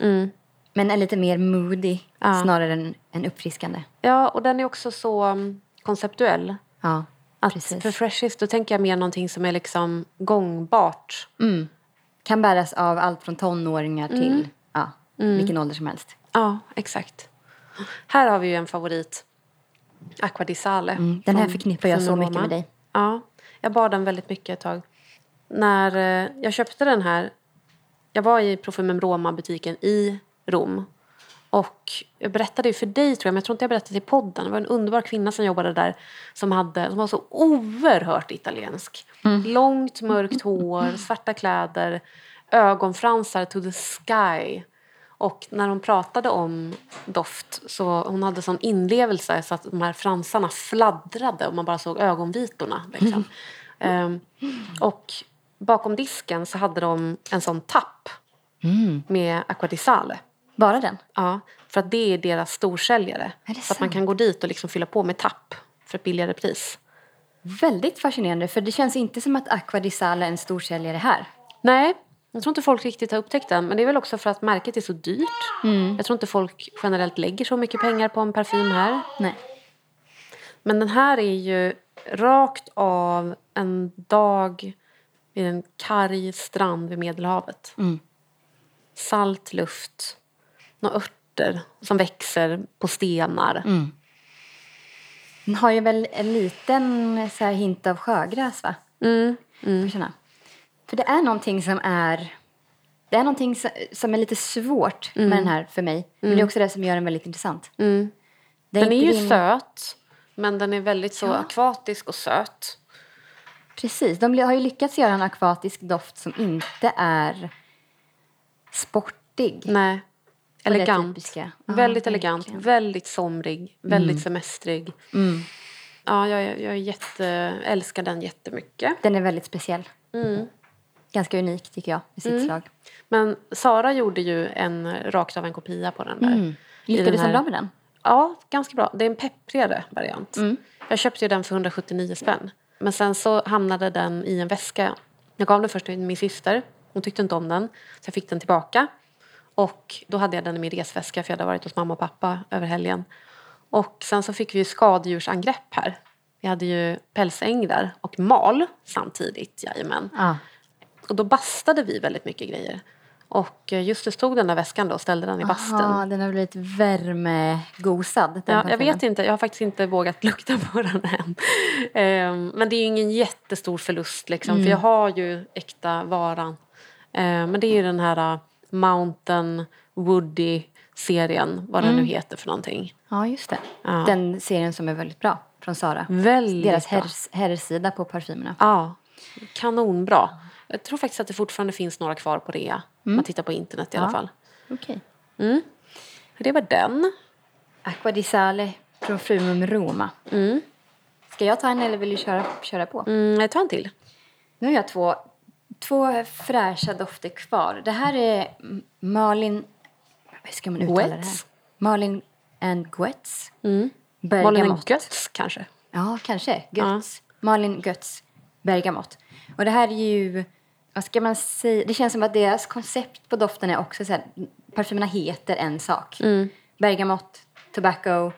Men är lite mer moody Ja. snarare än, än uppfriskande. Ja, och den är också så um, konceptuell. Ja, Att precis. för Freshies då tänker jag mer någonting som är liksom gångbart. Kan bäras av allt från tonåringar till ja, vilken ålder som helst. Ja, exakt. Här har vi ju en favorit. Aqua di Sale. Mm, den här från förknippar jag så Fumo mycket Roma. med dig. Ja, jag bar den väldigt mycket ett tag. När eh, jag köpte den här, jag var i Profumem Roma-butiken i Rom. Och jag berättade ju för dig, tror jag, men jag tror inte jag berättade i podden. Det var en underbar kvinna som jobbade där som, hade, som var så oerhört italiensk. Långt mörkt hår, svarta kläder, ögonfransar to the sky. Och när hon pratade om doft så hon hade sån inlevelse så att de här fransarna fladdrade och man bara såg ögonvitorna. Liksom. Ehm, och bakom disken så hade de en sån tapp med Aqua di Sale. Bara den? Ja, för att det är deras storsäljare. Är så att man kan gå dit och liksom fylla på med tapp för ett billigare pris. Väldigt fascinerande, för det känns inte som att Aqua di Sale är en storsäljare här. Nej, jag tror inte folk riktigt har upptäckt den. Men det är väl också för att märket är så dyrt. Mm. Jag tror inte folk generellt lägger så mycket pengar på en parfym här. Nej. Men den här är ju rakt av en dag vid en karg strand vid Medelhavet. Mm. Salt luft, några örter som växer på stenar. Mm. Den har ju väl en liten så här, hint av sjögräs, va? Mm. Känna. För det är någonting som är... Det är någonting som- är lite svårt med den här för mig. Men det är också det som gör den väldigt intressant. Mm. Det Den är ju din- söt, men den är väldigt så akvatisk och söt. Precis. De har ju lyckats göra en akvatisk doft som inte är sportig. Nej. Elegant. Ja, väldigt elegant, verkligen. väldigt somrig, väldigt semestrig. Mm. Ja, jag, jag, jätte, älskar den jättemycket. Den är väldigt speciell. Mm. Ganska unik tycker jag i sitt slag. Men Sara gjorde ju en rakt av en kopia på den där. Mm. Lyckades han här- bra med den? Ja, ganska bra. Det är en pepprigare variant. Mm. Jag köpte ju den för 179 spänn. Men sen så hamnade den i en väska. Jag gav den först till min syster. Hon tyckte inte om den. Så jag fick den tillbaka. Och då hade jag den i min resväska för jag hade varit hos mamma och pappa över helgen. Och sen så fick vi ju skadedjursangrepp här. Vi hade ju pälsäng där och mal samtidigt, jajamän. Ja. Och då bastade vi väldigt mycket grejer. Och eh, just det stod den där väskan då och ställde den i bastun. Aha, den har blivit värmegosad. Ja, jag vet inte, jag har faktiskt inte vågat lukta på den än. Ehm, men det är ju ingen jättestor förlust liksom, för jag har ju äkta varan. Ehm, men det är ju den här uh, Mountain Woody-serien, vad den nu heter för någonting. Ja, just det. Ja. Den serien som är väldigt bra från Sara. Väldigt Deras herrsida på parfymerna. Ja, kanonbra. Jag tror faktiskt att det fortfarande finns några kvar på rea. Om man tittar på internet i alla Ja. fall. Okej. Det var den. Acqua di Sale Profumum Roma. Ska jag ta en eller vill du köra, köra på? Mm, jag tar en till. Nu har jag två, två fräscha dofter kvar. Det här är Malin... Hur ska man uttala det här? Guetz. Malin and Guetz. Malin Bergamott. Götz kanske. Ja, kanske. Götz. Malin Götz Bergamott. Och det här är ju... Vad ska man säga? Det känns som att deras koncept på doften är också så här... Parfymerna heter en sak. Bergamott, tobacco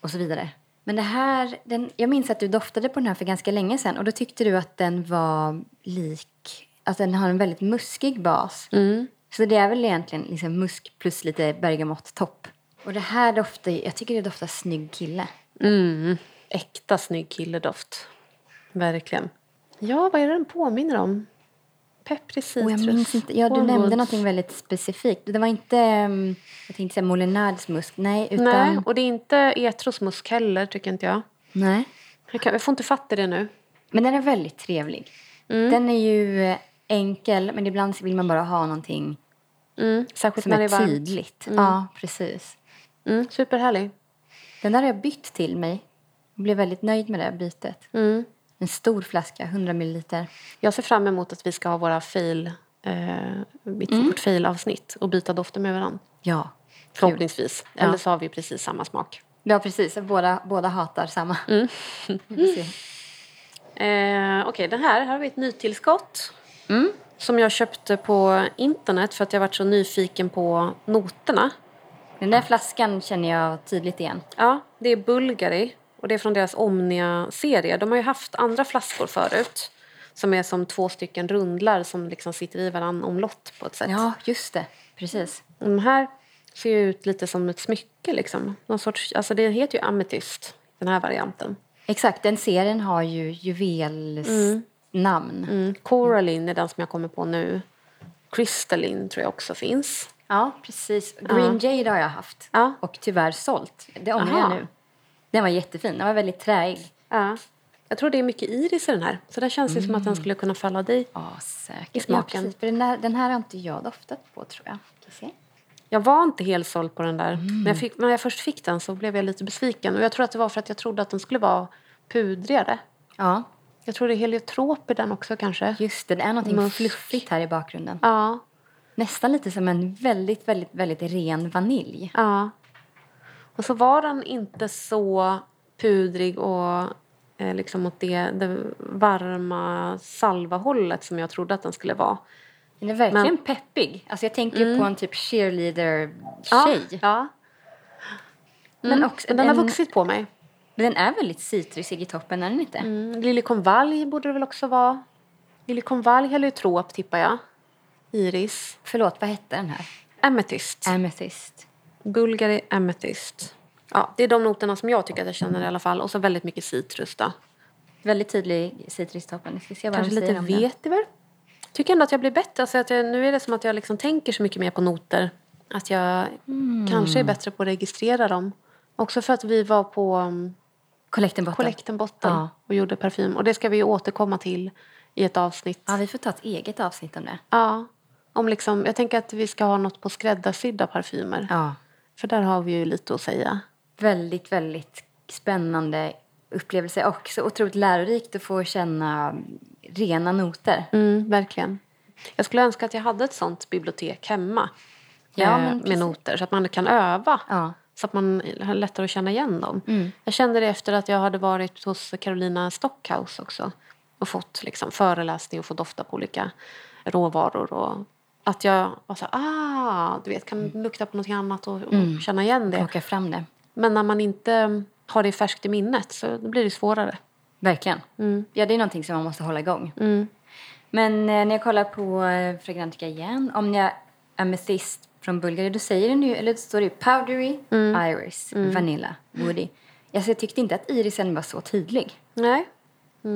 och så vidare. Men det här... Den, jag minns att du doftade på den här för ganska länge sedan och då tyckte du att den var lik... Att den har en väldigt muskig bas. Så det är väl egentligen liksom musk plus lite bergamott-topp. Och det här doftar... Jag tycker det doftar snygg kille. Mm. Äkta snygg killedoft. Verkligen. Ja, vad är det den påminner om? Pepprig citrus. Och jag minns inte. Ja, du Hornwoods. nämnde något väldigt specifikt. Det var inte, um, jag tänkte säga Molinards musk. Nej, utan... Nej, och det är inte Etros musk heller, tycker inte jag. Nej. Jag, kan, jag får inte fatta det nu. Men den är väldigt trevlig. Mm. Den är ju eh, enkel, men ibland vill man bara ha någonting Mm, särskilt som när det är är tydligt. Ja, precis. Mm, superhärlig. Den där har jag bytt till mig. Jag blev väldigt nöjd med det bytet. Mm. En stor flaska, 100 milliliter. Jag ser fram emot att vi ska ha våra fail, eh, mitt Mm. fail-avsnitt och byta dofter med varandra. Ja. Förhoppningsvis. Eller så har vi precis samma smak. Ja, precis. Båda, båda hatar samma. Mm. Får se. Eh, Okej, den här. Här har vi ett nytillskott. Mm. Som jag köpte på internet för att jag varit så nyfiken på noterna. Den där flaskan känner jag tydligt igen. Ja, det är Bulgari och det är från deras Omnia-serie. De har ju haft andra flaskor förut som är som två stycken rundlar som liksom sitter i varann omlott på ett sätt. Ja, just det. Precis. De här ser ju ut lite som ett smycke liksom. Någon sorts, alltså det heter ju ametist, den här varianten. Exakt, den serien har ju juvelsnamn. Mm. Coraline är den som jag kommer på nu. Crystalline tror jag också finns. Ja, precis. Green Jade har jag haft Ja. och tyvärr sålt. Det ångrar jag nu. Den var jättefin. Den var väldigt träig. Ja. Jag tror det är mycket iris i den här. Så det känns ju som att den skulle kunna falla dig. Ja, säkert. I smaken. Ja, precis. För den, där, den här har inte jag doftat på, tror jag. Jag var inte helt såld på den där. När, jag fick, när jag först fick den så blev jag lite besviken. Och jag tror att det var för att jag trodde att den skulle vara pudrigare. Ja, Jag tror det är heliotrop i den också kanske. just det. Det är någonting Musk. fluffigt här i bakgrunden. Ja, Nästan lite som en väldigt, väldigt, väldigt ren vanilj. ja. Och så var den inte så pudrig och eh, liksom åt det, det varma salvahållet som jag trodde att den skulle vara. Den är verkligen Men- peppig. Alltså jag tänker ju på en typ cheerleader-tjej. Ja, ja. Men också Men den har vuxit på mig. Den är väldigt citrusig i toppen, är den inte? Mm. Liljekonvalj borde det väl också vara. Liljekonvalj heliotrop tippar jag. Iris. Förlåt, vad hette den här? Amethyst. Amethyst. Bulgari Amethyst. Ja, det är de noterna som jag tycker att jag känner i alla fall. Och så väldigt mycket citrus då. Väldigt tydlig citrustoppen. Ska se vad Kanske lite vetiver. Tycker ändå att jag blir bättre. Alltså att jag, nu är det som att jag liksom tänker så mycket mer på noter. Att jag Mm. kanske är bättre på att registrera dem. Också för att vi var på um, Kollektenbotten. Kollektenbotten Ja. och gjorde parfym. Och det ska vi ju återkomma till i ett avsnitt. Ja, vi får ta ett eget avsnitt om det. Ja. Om liksom, jag tänker att vi ska ha något på skräddarsydda parfymer. Ja. För där har vi ju lite att säga. Väldigt, väldigt spännande upplevelse och så otroligt lärorikt att få känna rena noter. Mm, verkligen. Jag skulle önska att jag hade ett sånt bibliotek hemma. Ja, eh, med precis. noter så att man kan öva. Ja. Så att man har lättare att känna igen dem. Mm. Jag kände det efter att jag hade varit hos Carolina Stockhaus också. Och fått liksom föreläsning och fått dofta på olika råvaror. Och att jag var så ah, du vet, kan lukta på något annat och, och Mm. känna igen det. Plocka fram det. Men när man inte har det färskt i minnet så blir det svårare. Verkligen. Mm. Ja, det är någonting som man måste hålla igång. Mm. Men eh, när jag kollar på eh, Fragrantica igen, om jag Amethyst från Bulgarien, då säger den ju, eller då står det powdery, iris, vanilla, woody. Alltså, jag tyckte inte att irisen var så tydlig. Nej.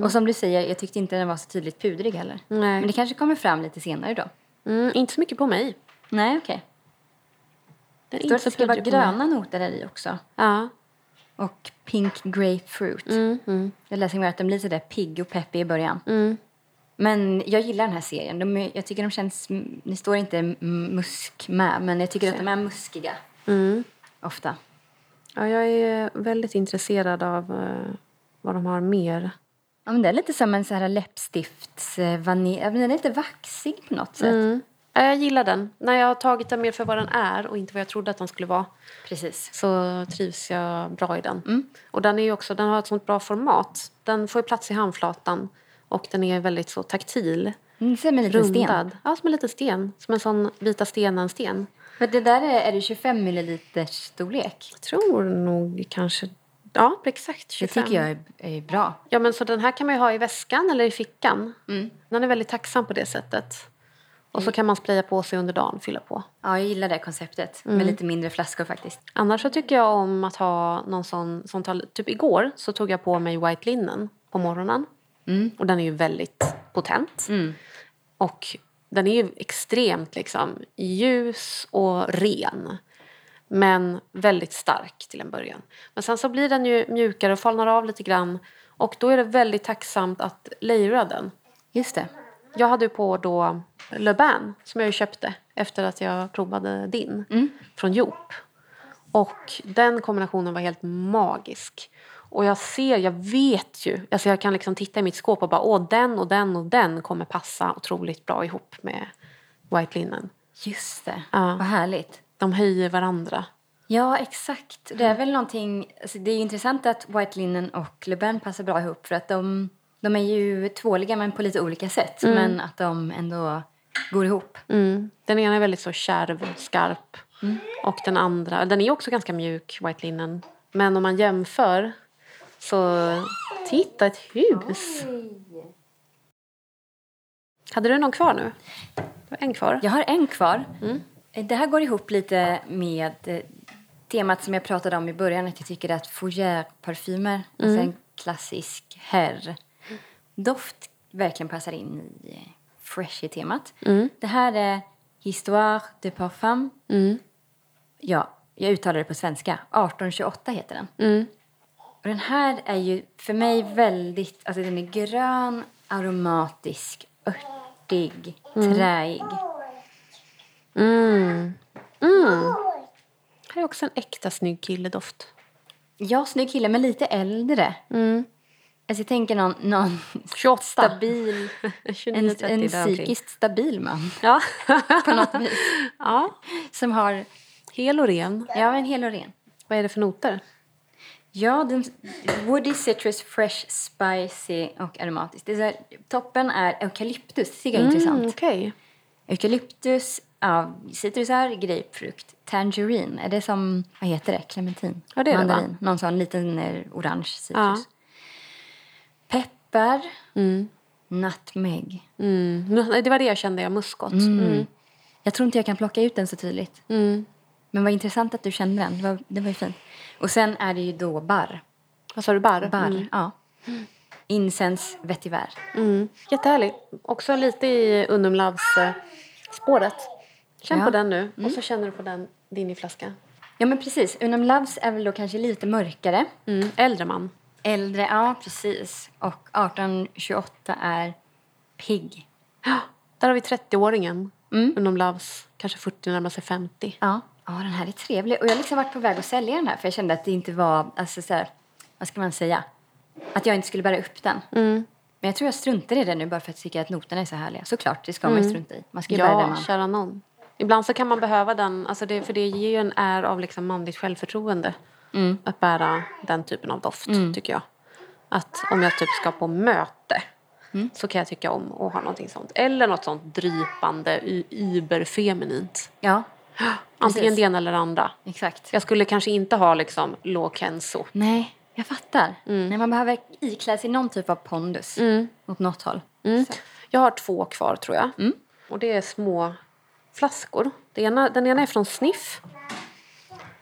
Och som du säger, jag tyckte inte den var så tydligt pudrig heller. Nej. Men det kanske kommer fram lite senare då. Mm, inte så mycket på mig. Nej, okej. Den Okay. så Det ska vara på mig. gröna noter i också. Ja. Och pink grapefruit. Mm, mm, Jag läser att de blir sådär pigg och peppig i början. mm. Men jag gillar den här serien. De, jag tycker de känns... Det står inte musk med, men jag tycker att de är muskiga. Mm. Ofta. Ja, jag är väldigt intresserad av eh, vad de har mer. Ja, men det är lite som en så här läppstifts... eh, Vanilj, men den är lite vaxig på något sätt. Mm. Ja, jag gillar den. När jag har tagit den mer för vad den är och inte vad jag trodde att den skulle vara Precis. så trivs jag bra i den. Och den, är också, den har ett sånt bra format. Den får ju plats i handflatan och den är väldigt så taktil. Mm, som en liten sten. Rundad. Ja, som en liten sten. Som en sån vita stenen-sten. För det där är, är det 25 milliliters storlek. Jag tror nog kanske... Ja, exakt Det 25. tycker jag är, är bra. Ja, men så den här kan man ju ha i väskan eller i fickan. Mm. Den är väldigt tacksam på det sättet. Och så kan man spraya på sig under dagen, fylla på. Ja, jag gillar det konceptet. Mm. Med lite mindre flaskor faktiskt. Annars så tycker jag om att ha någon sån, sån tar, typ igår så tog jag på mig white linen på morgonen. Och den är ju väldigt potent. Och den är ju extremt liksom ljus och ren. Men väldigt stark till en början. Men sen så blir den ju mjukare och falnar av lite grann. Och då är det väldigt tacksamt att layera den. Just det. Jag hade ju på då Le Bain som jag köpte efter att jag provade din från Joop. Och den kombinationen var helt magisk. Och jag ser, jag vet ju, alltså jag kan liksom titta i mitt skåp och bara åh den och den och den kommer passa otroligt bra ihop med White Linen. Just det. Ja. Vad härligt. De höjer varandra. Ja, exakt. Det är väl någonting... Alltså det är intressant att White Linen och Le Bain passar bra ihop för att de, de är ju tvåliga men på lite olika sätt. Men att de ändå går ihop. Mm. Den ena är väldigt så kärv, skarp. Och den andra, den är också ganska mjuk, White Linen. Men om man jämför så, titta ett hus! Hade du någon kvar nu? Du har en kvar. Jag har en kvar. Det här går ihop lite med eh, temat som jag pratade om i början. Att jag tycker att fougère-parfymer, alltså en klassisk herr doft verkligen passar in i freshy-temat. Det här är Histoire de Parfum. Ja, jag uttalar det på svenska. 1828 heter den. Och den här är ju för mig väldigt... Alltså den är grön, aromatisk, örtig, träig. Mm. Mm. Här är också en äkta snygg killedoft. Ja, snygg kille, men lite äldre. Alltså jag tänker någon, någon 28. stabil, en, 29, 30 en omkring. psykiskt stabil man Ja. på något vis. ja. Som har, Hel och ren. ja, en hel och ren. Vad är det för noter? Ja, den, woody, citrus, fresh, spicy och aromatisk. Det är så här, toppen är eukalyptus, det tycker jag är intressant. Mm, Okej. Eukalyptus, ja, citrusar, grapefrukt, tangerine. Är det som, vad heter det, clementin? Ja, det är det, va? Mandarin. Någon sån liten eh, orange citrus. Ja. Peppar, nutmeg. Mm. Det var det jag kände, ja. Muskot. Mm. Jag tror inte jag kan plocka ut den så tydligt. Mm. Men vad intressant att du kände den. Det var, det var ju fint. Och sen är det ju då barr. Vad sa du? Barr? Barr, Mm. ja. Incense vetiver. Mm. Jättehärlig. Också lite i Unum Loves-spåret. Känn Ja. på den nu. Och så känner du på den, din i flaska. Ja men precis. Unum Loves är väl då kanske lite mörkare. Mm. Äldre man. Äldre, ja precis. Och 1828 är pigg. Ja, Där har vi 30-åringen. Mm. Unum Loves. Kanske 40, närmar sig 50. Ja. Ja, den här är trevlig. Och jag har liksom varit på väg att sälja den här för jag kände att det inte var, alltså så här, vad ska man säga? Att jag inte skulle bära upp den. Mm. Men jag tror jag struntar i det nu bara för att jag tycker att noterna är så härliga. Såklart, det ska man ju strunta i. Man ska ju bära det Ja, man... kära någon. Ibland så kan man behöva den, alltså det, för det ger ju en är av liksom manligt självförtroende. Mm. Att bära den typen av doft, tycker jag. Att om jag typ ska på möte Mm. så kan jag tycka om att ha någonting sånt. Eller något sånt drypande, überfeminint. Ja, Antingen Precis. det ena eller det andra. exakt. Jag skulle kanske inte ha liksom låg Kenzo. Nej, jag fattar. Nej, man behöver iklä sig någon typ av pondus åt något håll. Jag Jag har två kvar tror jag. Mm. Och det är små flaskor. Det ena, den ena är från Sniff.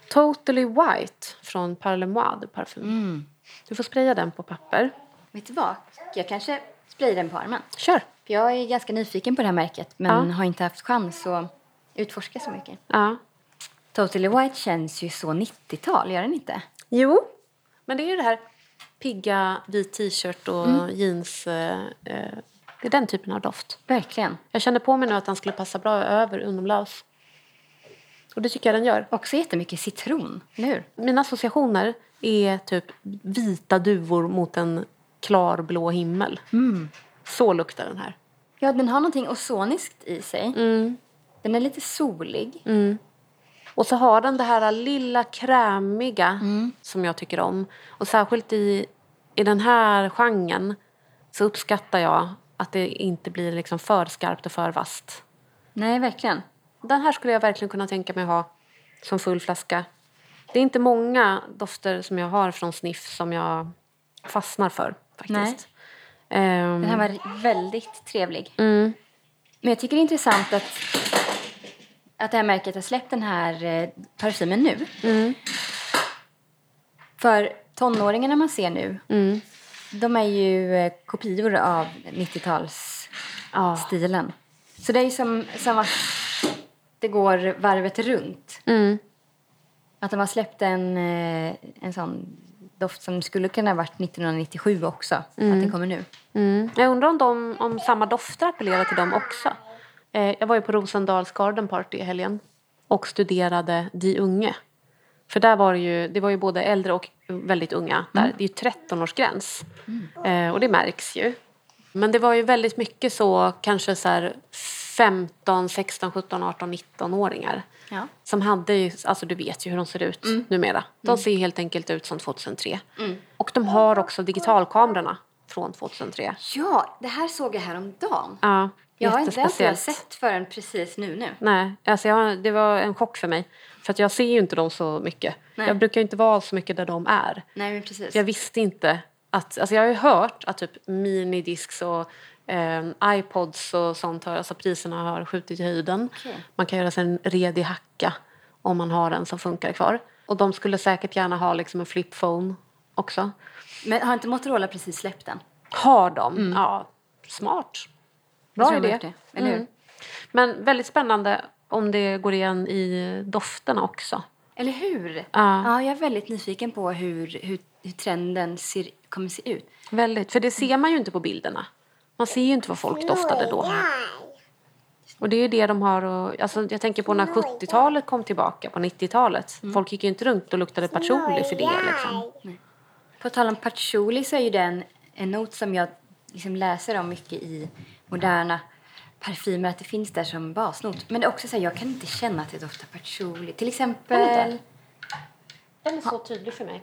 Totally White från Parlemois de Parfum. Mm. Du får spraya den på papper. Vet du vad? Jag kanske sprayar den på armen. Kör! Jag är ganska nyfiken på det här märket men Ja. har inte haft chans att utforska så mycket. Ja. Totally White känns ju så 90-tal, gör den inte? Jo, men det är ju det här pigga vit t-shirt och Mm. jeans. Eh, eh, det är den typen av doft. Verkligen. Jag känner på mig nu att den skulle passa bra över unomlaus. Och det tycker jag den gör. Också jättemycket citron, eller hur? Mina associationer är typ vita duvor mot en klarblå himmel. Så luktar den här. Ja, den har någonting ozoniskt i sig. Mm. Den är lite solig. Och så har den det här lilla krämiga som jag tycker om. Och särskilt i, i den här genren så uppskattar jag att det inte blir liksom för skarpt och för vasst. Nej, verkligen. Den här skulle jag verkligen kunna tänka mig ha som full flaska. Det är inte många dofter som jag har från Sniff som jag fastnar för faktiskt. Ehm, Den här var väldigt trevlig. mm, Men jag tycker det är intressant att, att det här märket har släppt den här eh, parfymen nu. mm, För tonåringarna man ser nu, mm. De är ju eh, kopior av 90-talsstilen. Ja. Så det är ju som, som att det går varvet runt. Mm. Att de har släppt en, eh, en sån doft som skulle kunna ha varit 1997 också. Att den kommer nu. Mm. Jag undrar om, de, om samma dofter appellerar till dem också. Eh, jag var ju på Rosendals Garden Party i helgen och studerade De unge. För där var det ju, det var ju både äldre och väldigt unga. Där. Det är ju 13-årsgräns. Eh, och det märks ju. Men det var ju väldigt mycket så, kanske så här 15, 16, 17, 18, 19-åringar. Ja. Som hade ju, alltså du vet ju hur de ser ut numera. De ser helt enkelt ut som 2003. Och de har också digitalkamerorna från 2003. Ja, det här såg jag häromdagen. Ja, Jag har inte ens sett förrän precis nu nu. Nej, alltså jag, det var en chock för mig. För att jag ser ju inte dem så mycket. Nej. Jag brukar ju inte vara så mycket där de är. Nej, men precis. Jag visste inte att... Alltså jag har ju hört att typ minidisks och eh, iPods och sånt har, alltså priserna har skjutit i höjden. Okej. Man kan göra sig en redig hacka om man har en som funkar kvar. Och de skulle säkert gärna ha liksom en flip phone också. Men har inte Motorola precis släppt den? Har de? Ja, smart. Bra idé. det, eller? Mm. Men väldigt spännande om det går igen i dofterna också. Eller hur? Ja. Ja, jag är väldigt nyfiken på hur, hur, hur trenden ser, kommer se ut. Väldigt, för det ser man ju inte på bilderna. Man ser ju inte vad folk doftade då. Och det är ju det de har och, alltså Jag tänker på när 70-talet kom tillbaka, på 90-talet. Folk gick ju inte runt och luktade patchouli för det liksom. På tal om patchouli så är ju den en not som jag liksom läser om mycket i moderna parfymer, att det finns där som basnot. Men det är också så här, jag kan inte känna att det doftar patchouli. Till exempel... Den är så tydlig för mig.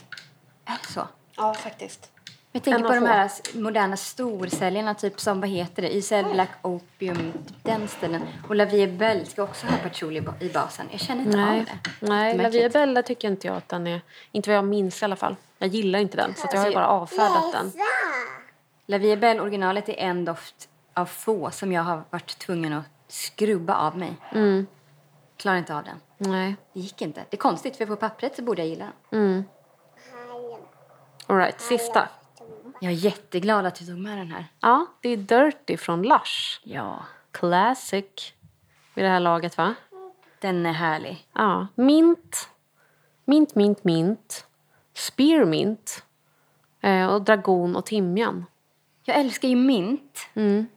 Är det så? Ja, faktiskt. Jag tänker på de här moderna storsäljarna, typ som, vad heter det, Isel Black Opium, den stilen. Och La Vie Belle ska också ha patchouli i ba- i basen. Jag känner inte Nej, av det. Nej La Märkligt. Vie Bella tycker inte jag att den är... Inte vad jag minns i alla fall. Jag gillar inte den, så att jag har ju bara avfärdat den. La Vie Belle originalet är en doft av få som jag har varit tvungen att skrubba av mig. Mm. Klarar inte av den. Nej. Det gick inte. Det är konstigt, för på pappret så borde jag gilla den. Mm. All right, sista. Jag är jätteglad att du tog med den här. Ja, det är Dirty från Lush. Ja. Classic. Vid det här laget, va? Den är härlig. Ja. Mint. Mint, mint, mint. Spearmint. Eh, och dragon och timjan. Jag älskar ju mint. Mm.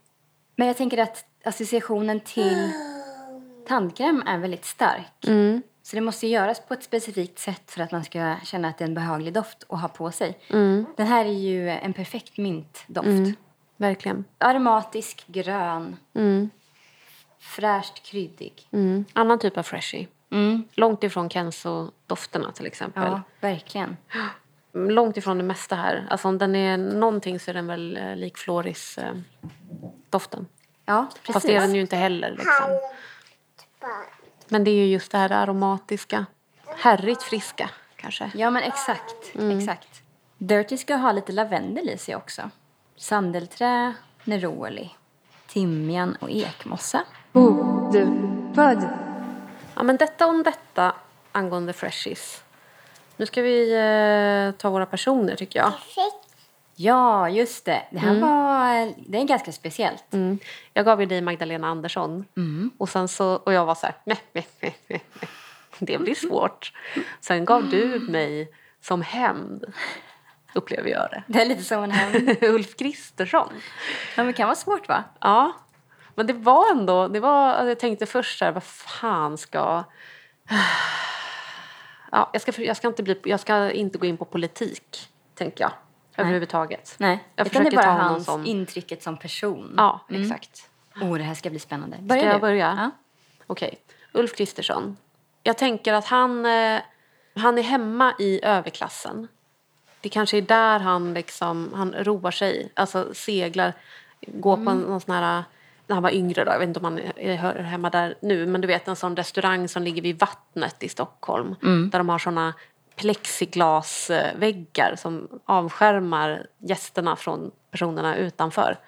Men jag tänker att associationen till tandkräm är väldigt stark. Mm. Så det måste göras på ett specifikt sätt för att man ska känna att det är en behaglig doft att ha på sig. Mm. Den här är ju en perfekt mintdoft. Mm. Verkligen. Aromatisk, grön, Mm. fräscht kryddig. Mm. Annan typ av freshie. Mm. Långt ifrån Kenzo-dofterna till exempel. Ja, verkligen. Mm, Långt ifrån det mesta här. Alltså om den är någonting så är den väl eh, lik Floris-doften. Ja, precis. Fast det är den ju inte heller. Liksom. Men det är ju just det här aromatiska. Herrigt friska, kanske. Ja, men exakt. Mm. exakt. Dirty ska ha lite lavendel i sig också. Sandelträ, neroli, timjan och ekmossa. Bokdupodd. Ja, men detta om detta angående freshies. Nu ska vi eh, ta våra personer tycker jag. Ja, just det. Det här var det är ganska speciellt. Mm. Jag gav ju dig Magdalena Andersson. Och, sen så, och jag var så här, meh, meh, meh, meh, det blir svårt. Sen gav du mig som hämnd, upplever jag det, Det är lite som en hämnd. Ulf Kristersson. Ja, men det kan vara svårt va? Ja, men det var ändå, det var, alltså jag tänkte först så här, vad fan ska... Ja, jag, ska, jag, ska inte bli, jag ska inte gå in på politik, tänker jag. Överhuvudtaget. Nej, Jag utan det är försöker bara hans som- intrycket som person. Ja, exakt. Oh, det här ska bli spännande. Ska Börjar jag du? börja? Ja. Okej. Ulf Kristersson. Jag tänker att han, eh, han är hemma i överklassen. Det kanske är där han, liksom, han roar sig, alltså seglar, går på en, någon sån här... När han var yngre, då, jag vet inte om han hör hemma där nu, men du vet en sån restaurang som ligger vid vattnet i Stockholm. Där de har såna plexiglasväggar som avskärmar gästerna från personerna utanför.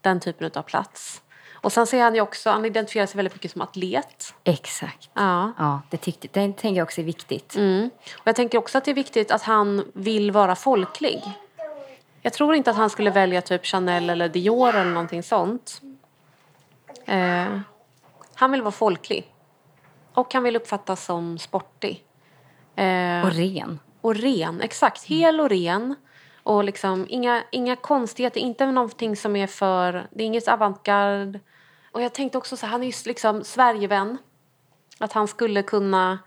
Den typen av plats. Och sen ser han ju också, han identifierar sig väldigt mycket som atlet. Exakt. Ja. Ja, det, tyckte, det tänker jag också är viktigt. Mm. Och jag tänker också att det är viktigt att han vill vara folklig. Jag tror inte att han skulle välja typ Chanel eller Dior eller någonting sånt. Eh, han vill vara folklig. Och han vill uppfattas som sportig. Eh, Och ren. och ren, exakt. Hel och ren. Och liksom inga, inga konstigheter, inte någonting som är för... Det är inget avantgarde. Och jag tänkte också så han är ju liksom Sverigevän. Att han skulle kunna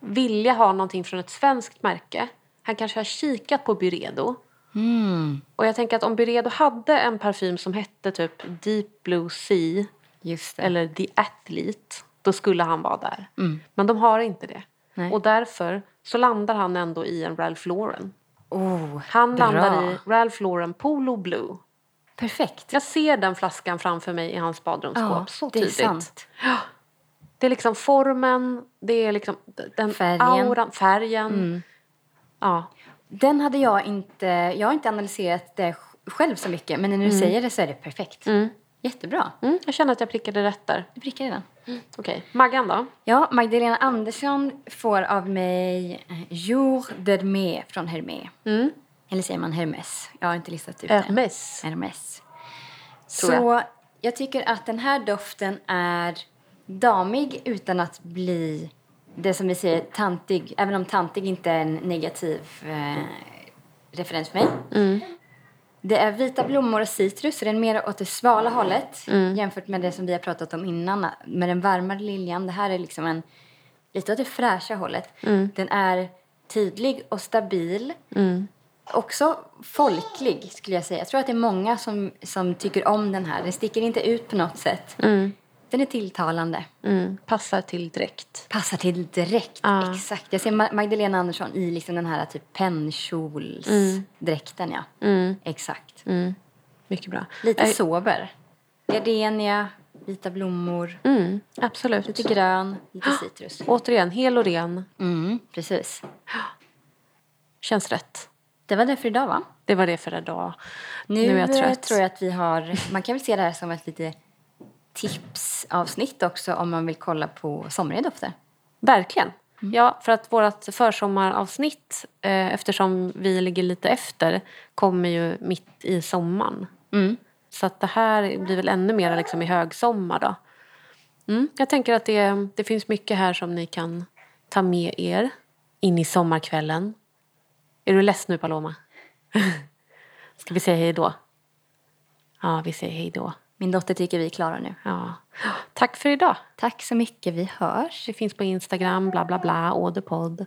vilja ha någonting från ett svenskt märke. Han kanske har kikat på Byredo. Mm, Och jag tänker att om Byredo hade en parfym som hette typ Deep Blue Sea eller The Athlete, då skulle han vara där. Men de har inte det. Nej. Och därför så landar han ändå i en Ralph Lauren. Oh, Han bra. landar i Ralph Lauren Polo Blue. Perfekt. Jag ser den flaskan framför mig i hans badrumsskåp Ja, så det är tydligt. sant. Det är liksom formen, det är liksom den Färgen. Mm. auran, färgen. Ja. Den hade jag inte... Jag har inte analyserat det själv så mycket, men när du säger det så är det perfekt. Jättebra. Mm, jag känner att jag prickade rätt där. Du prickar redan. Okej, Maggan då? Ja, Magdalena Andersson får av mig eh, Jour d'Hermé från Hermé. Mm. Eller säger man Hermes? Jag har inte listat ut det. Hermes. Hermes. Tror Så jag. jag. tycker att den här doften är damig utan att bli det som vi säger tantig. Även om tantig inte är en negativ eh, referens för mig. Mm. Det är vita blommor och citrus, så den är mer åt det svala hållet Mm. jämfört med det som vi har pratat om innan med den varmare liljan. Det här är liksom en lite åt det fräscha hållet. Mm. Den är tydlig och stabil. Också folklig skulle jag säga. Jag tror att det är många som, som tycker om den här. Den sticker inte ut på något sätt. Den är tilltalande. Mm. Passar till dräkt. Passar till direkt. Ja. Exakt. Jag ser Ma- Magdalena Andersson i liksom den här typ pennkjolsdräkten. Ja. Exakt. Mycket bra. Lite Eh, sober. Gardenia, vita blommor, Mm, absolut. lite grön, lite citrus. Återigen, hel och ren. Mm, precis. Känns rätt. Det var det för idag va? Det var det för idag. Nu, Nu är jag eh, trött. tror jag att vi har... Man kan väl se det här som ett lite tipsavsnitt också om man vill kolla på somriga dofter. Verkligen. Ja, för att vårt försommaravsnitt, eh, eftersom vi ligger lite efter, kommer ju mitt i sommaren. Så att det här blir väl ännu mer liksom i högsommar då. Mm. Jag tänker att det, det finns mycket här som ni kan ta med er in i sommarkvällen. Är du less nu Paloma? Ska vi säga hej då? Ja, vi säger hej då. Min dotter tycker vi är klara nu. Ja. Tack för idag. Tack så mycket, vi hörs. Det finns på Instagram, bla bla bla, Åderpodd.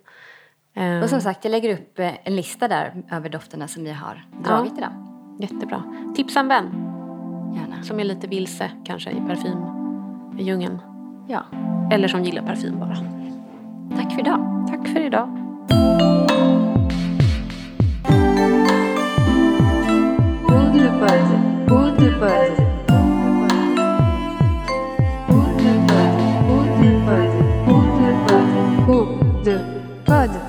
Eh, Och som sagt, jag lägger upp eh, en lista där över dofterna som vi har dragit idag. Jättebra. Tipsa en vän Gärna. som är lite vilse kanske i parfymdjungeln. Ja. Eller som gillar parfym bara. Tack för idag. Tack för idag. Bokdupodd. Bokdupodd. Pod.